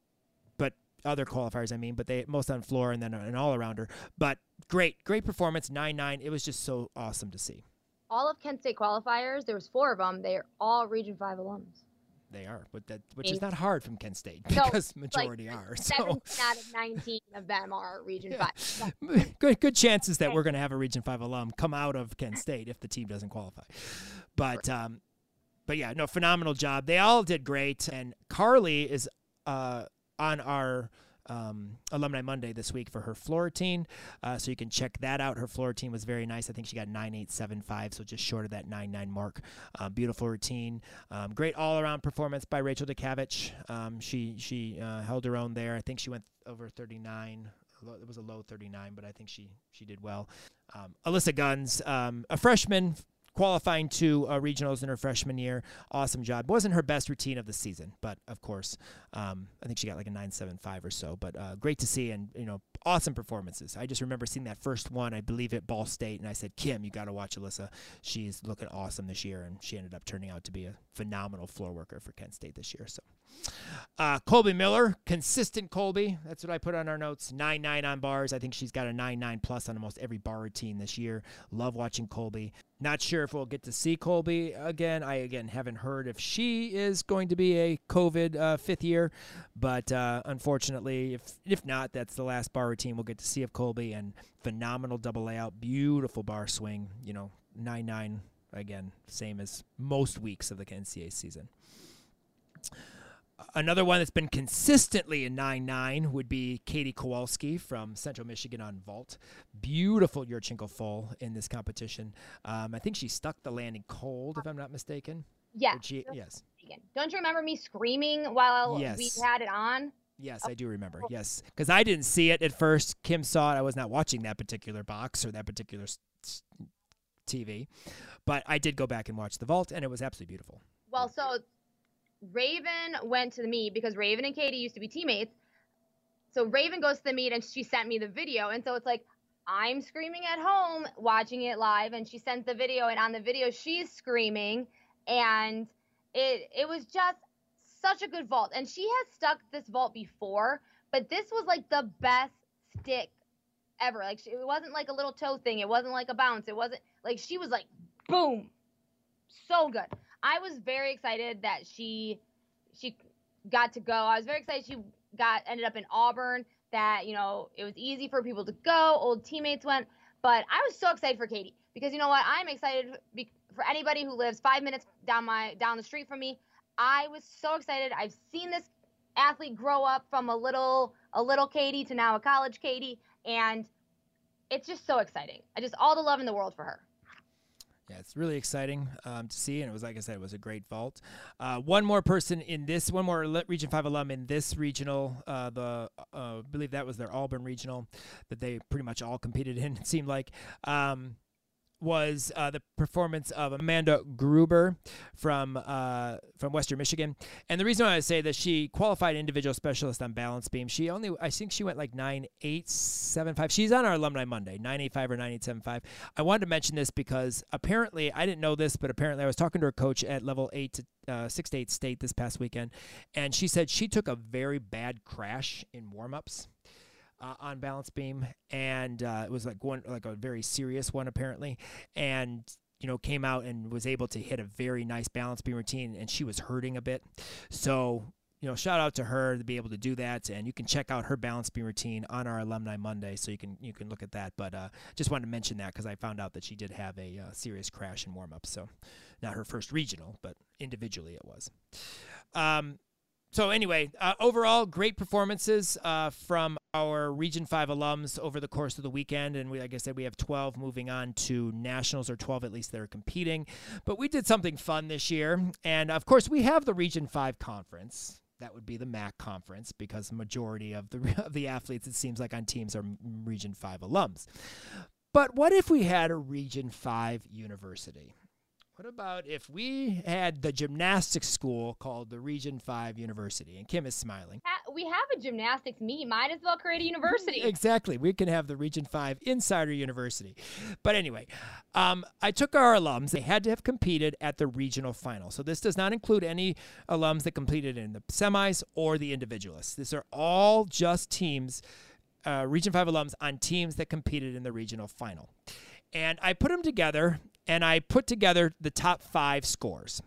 S2: other qualifiers, I mean, but they most on floor and then an all arounder. But great, great performance, nine nine. It was just so awesome to see.
S1: All of Kent State qualifiers, there was four of them. They're all Region Five alums.
S2: They are, but that which is not hard from Kent State because no, majority
S1: like
S2: are.
S1: So out of nineteen of them are Region yeah.
S2: Five. good, good chances that we're going to have a Region Five alum come out of Kent State if the team doesn't qualify. But um, but yeah, no, phenomenal job. They all did great, and Carly is uh on our um, Alumni Monday this week for her floor routine. Uh, so you can check that out. Her floor routine was very nice. I think she got 9875, so just short of that 99 mark. Uh, beautiful routine. Um, great all around performance by Rachel Dekavich. Um, she she uh, held her own there. I think she went over 39. It was a low 39, but I think she she did well. Um, Alyssa Guns, um, a freshman qualifying to uh, regionals in her freshman year. Awesome job. Wasn't her best routine of the season, but of course, um, I think she got like a 9.75 or so. But uh, great to see, and you know, awesome performances. I just remember seeing that first one, I believe at Ball State, and I said, Kim, you got to watch Alyssa. She's looking awesome this year, and she ended up turning out to be a phenomenal floor worker for Kent State this year. So, uh, Colby Miller, consistent Colby. That's what I put on our notes. 9 9 on bars. I think she's got a 9 9 plus on almost every bar routine this year. Love watching Colby. Not sure if we'll get to see Colby again. I, again, haven't heard if she is going to be a COVID uh, fifth year, but uh, unfortunately, if, if not, that's the last bar routine we'll get to see of Colby. And phenomenal double layout, beautiful bar swing, you know, 9 9 again, same as most weeks of the NCAA season. Another one that's been consistently a 9 9 would be Katie Kowalski from Central Michigan on vault. Beautiful Yurchenko full in this competition. Um, I think she stuck the landing cold, if I'm not mistaken.
S1: Yeah.
S2: She, yes.
S1: Don't you remember me screaming while yes. we had it on?
S2: Yes, oh, I do remember. Oh. Yes, because I didn't see it at first. Kim saw it. I was not watching that particular box or that particular TV, but I did go back and watch the vault, and it was absolutely beautiful.
S1: Well, so Raven went to the meet because Raven and Katie used to be teammates. So Raven goes to the meet and she sent me the video. And so it's like, I'm screaming at home watching it live and she sent the video and on the video she's screaming and it it was just such a good vault. And she has stuck this vault before but this was like the best stick ever. Like she, it wasn't like a little toe thing. It wasn't like a bounce. It wasn't like she was like boom. So good. I was very excited that she she got to go. I was very excited she got ended up in auburn that you know it was easy for people to go. Old teammates went. But i was so excited for katie because you know what? I'm excited for anybody who lives five minutes down my down the street from me i was so excited i've seen this athlete grow up from a little a little katie to now a college katie and it's just so exciting i just all the love in the world for her
S2: yeah, it's really exciting um, to see, and it was like I said, it was a great vault. Uh, one more person in this, one more Region Five alum in this regional. Uh, the uh, I believe that was their Auburn regional that they pretty much all competed in. It seemed like. Um, was uh, the performance of Amanda Gruber from uh, from Western Michigan, and the reason why I say that she qualified individual specialist on balance beam. She only, I think, she went like nine eight seven five. She's on our Alumni Monday, nine eight five or nine eight seven five. I wanted to mention this because apparently I didn't know this, but apparently I was talking to her coach at level eight to uh, six to eight state this past weekend, and she said she took a very bad crash in warmups uh, on balance beam, and uh, it was like one like a very serious one apparently, and you know came out and was able to hit a very nice balance beam routine, and she was hurting a bit, so. You know, shout out to her to be able to do that, and you can check out her balance beam routine on our Alumni Monday, so you can you can look at that. But uh, just wanted to mention that because I found out that she did have a uh, serious crash in warm up, so not her first regional, but individually it was. Um, so anyway, uh, overall, great performances uh, from our Region Five alums over the course of the weekend, and we, like I said, we have 12 moving on to nationals, or 12 at least that are competing. But we did something fun this year, and of course, we have the Region Five conference. That would be the MAC conference because the majority of the of the athletes it seems like on teams are Region Five alums. But what if we had a Region Five university? What about if we had the gymnastics school called the Region 5 University? And Kim is smiling.
S1: We have a gymnastics meet. Might as well create a university.
S2: exactly. We can have the Region 5 Insider University. But anyway, um, I took our alums. They had to have competed at the regional final. So this does not include any alums that completed in the semis or the individualists. These are all just teams, uh, Region 5 alums on teams that competed in the regional final. And I put them together and I put together the top five scores.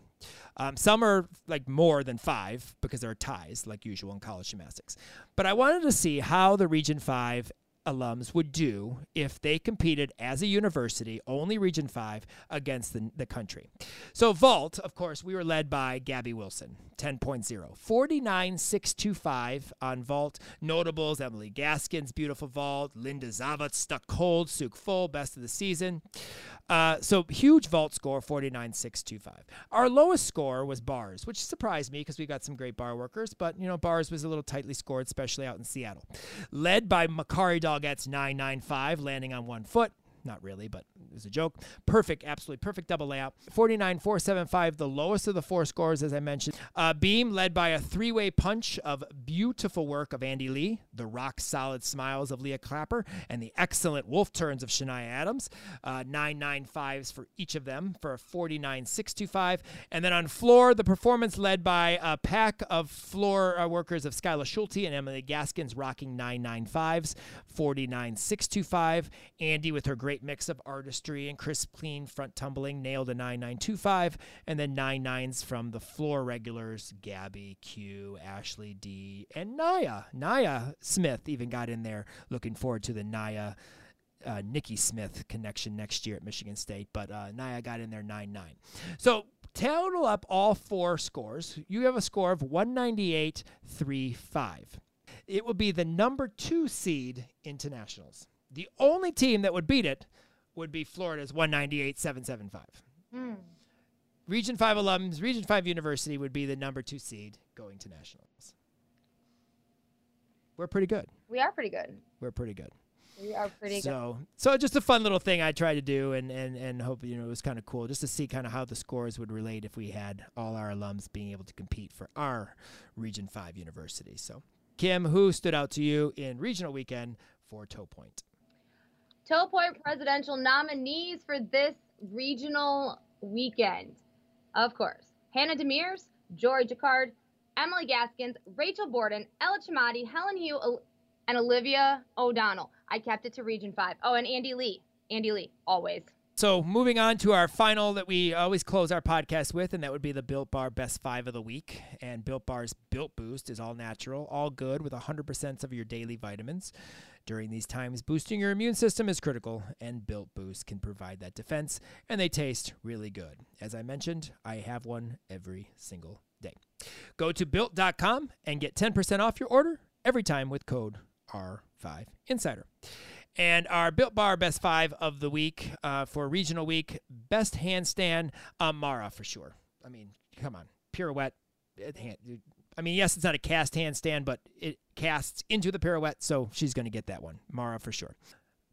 S2: Um, some are like more than five because there are ties, like usual in college gymnastics. But I wanted to see how the Region 5 alums would do if they competed as a university, only Region 5, against the, the country. So, vault, of course, we were led by Gabby Wilson, 10.0. 49.625 on vault. Notables Emily Gaskin's beautiful vault, Linda Zavat stuck cold, Tsuk Full, best of the season. Uh, so huge vault score, 49.625. Our lowest score was bars, which surprised me because we got some great bar workers, but you know, bars was a little tightly scored, especially out in Seattle. Led by Makarri Doggette's 995, landing on one foot. Not really, but it was a joke. Perfect, absolutely perfect double layout. 49 475, the lowest of the four scores, as I mentioned. Uh, Beam led by a three way punch of beautiful work of Andy Lee, the rock solid smiles of Leah Clapper, and the excellent wolf turns of Shania Adams. Uh, 995s for each of them for a 49 625. And then on floor, the performance led by a pack of floor uh, workers of Skyla Schulte and Emily Gaskins rocking 995s, 49 625. Andy with her great mix of artistry and crisp, clean front tumbling, nailed a 9925, and then nine nines from the floor regulars Gabby, Q, Ashley D, and Naya. Naya Smith even got in there. Looking forward to the Naya. Uh, Nikki Smith connection next year at Michigan State, but uh, Naya got in there 9 9. So total up all four scores. You have a score of 198.35. It will be the number two seed internationals. The only team that would beat it would be Florida's 198.775. Mm. Region 5 alums, Region 5 University would be the number two seed going to nationals. We're pretty good.
S1: We are pretty good.
S2: We're pretty good.
S1: We are pretty
S2: so, good. So just a fun little thing I tried to do and, and, and hope, you know, it was kind of cool just to see kind of how the scores would relate if we had all our alums being able to compete for our Region 5 university. So, Kim, who stood out to you in regional weekend for Toe Point?
S1: Toe Point presidential nominees for this regional weekend. Of course, Hannah Demirs, Jory Jacquard, Emily Gaskins, Rachel Borden, Ella Chamati, Helen Hugh, and Olivia O'Donnell. I kept it to Region 5. Oh, and Andy Lee. Andy Lee, always.
S2: So moving on to our final that we always close our podcast with, and that would be the Built Bar Best Five of the Week. And Built Bar's Built Boost is all natural, all good with 100% of your daily vitamins. During these times, boosting your immune system is critical, and Built Boost can provide that defense, and they taste really good. As I mentioned, I have one every single day. Go to built.com and get 10% off your order every time with code R5 Insider. And our Built Bar Best Five of the week uh, for Regional Week, Best Handstand, uh, Mara for sure. I mean, come on, pirouette. Hand, I mean, yes, it's not a cast handstand, but it casts into the pirouette, so she's going to get that one. Mara for sure.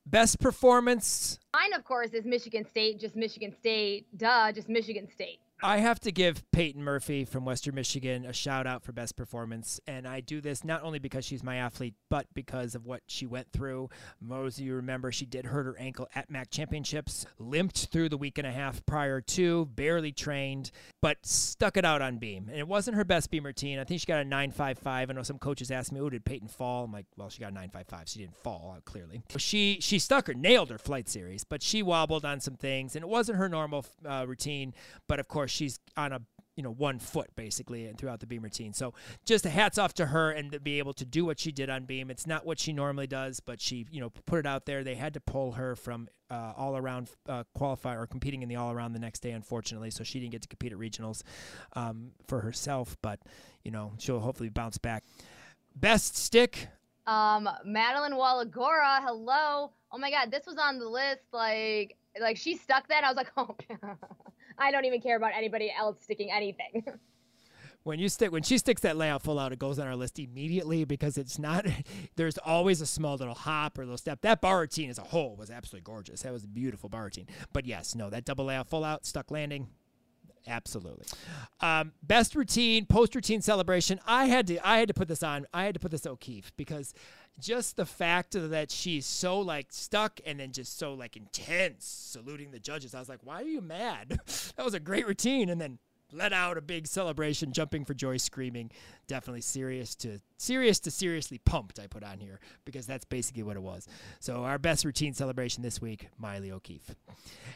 S2: Best performance.
S1: Mine, of course, is Michigan State, just Michigan State. Duh, just Michigan State.
S2: I have to give Peyton Murphy from Western Michigan a shout out for best performance. And I do this not only because she's my athlete, but because of what she went through. Most you remember she did hurt her ankle at MAC Championships, limped through the week and a half prior to, barely trained, but stuck it out on beam. And it wasn't her best beam routine. I think she got a 955. I know some coaches asked me, oh, did Peyton fall? I'm like, well, she got a 955. She didn't fall, clearly. She, she stuck her, nailed her flight series, but she wobbled on some things. And it wasn't her normal uh, routine. But of course, course, she's on a you know one foot basically and throughout the beam routine so just a hats off to her and to be able to do what she did on beam. It's not what she normally does but she you know put it out there. They had to pull her from uh, all around uh, qualify or competing in the all around the next day unfortunately so she didn't get to compete at regionals um, for herself but you know she'll hopefully bounce back. Best stick?
S1: Um madeline wallagora hello. Oh my god this was on the list like like she stuck that i was like oh I don't even care about anybody else sticking anything.
S2: when you stick when she sticks that layout full out, it goes on our list immediately because it's not. There's always a small little hop or little step. That bar routine as a whole was absolutely gorgeous. That was a beautiful bar routine. But yes, no, that double layout full out stuck landing. Absolutely. Um, best routine, post routine celebration. I had to I had to put this on. I had to put this O'Keefe because just the fact that she's so like stuck and then just so like intense saluting the judges. I was like, why are you mad? that was a great routine. And then let out a big celebration, jumping for joy, screaming. Definitely serious to serious to seriously pumped. I put on here because that's basically what it was. So our best routine celebration this week, Maile O'Keefe,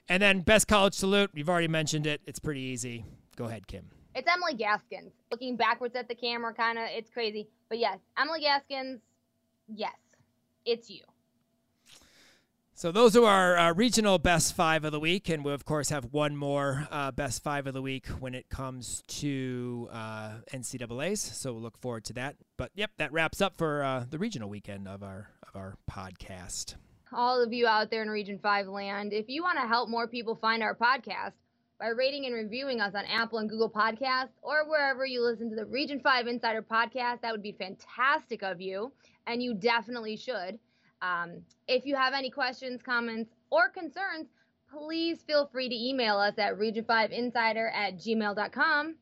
S2: and then best college salute. You've already mentioned it. It's pretty easy. Go ahead, Kim.
S1: It's Emily Gaskins. Looking backwards at the camera, kind of, it's crazy. But yes, Emily Gaskins, yes, it's you.
S2: So those are our uh, regional best five of the week, and we of course have one more uh, best five of the week when it comes to uh, NCAA's. So we'll look forward to that. But yep, that wraps up for uh, the regional weekend of our of our podcast.
S1: All of you out there in Region Five land, if you want to help more people find our podcast by rating and reviewing us on Apple and Google Podcasts or wherever you listen to the Region Five Insider podcast, that would be fantastic of you and you definitely should. Um, if you have any questions, comments, or concerns, please feel free to email us at region5insider at gmail.com.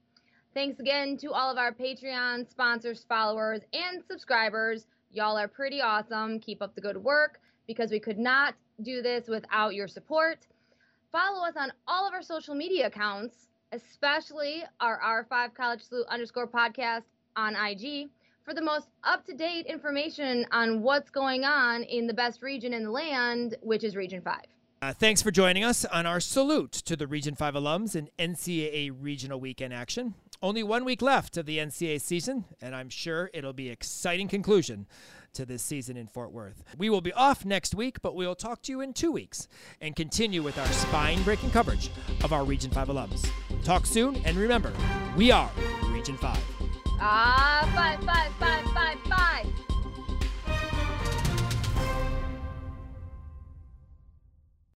S1: Thanks again to all of our Patreon sponsors, followers, and subscribers. Y'all are pretty awesome. Keep up the good work because we could not do this without your support. Follow us on all of our social media accounts, especially our R5 College Salute underscore podcast on IG for the most up to date information on what's going on in the best region in the land, which is Region 5.
S2: Uh, thanks for joining us on our salute to the Region 5 alums in NCAA Regional Weekend action. Only one week left of the NCAA season, and I'm sure it'll be an exciting conclusion to this season in Fort Worth. We will be off next week, but we will talk to you in two weeks and continue with our spine breaking coverage of our Region 5 alums. Talk soon, and remember, we are Region 5.
S1: 啊，拜拜拜拜。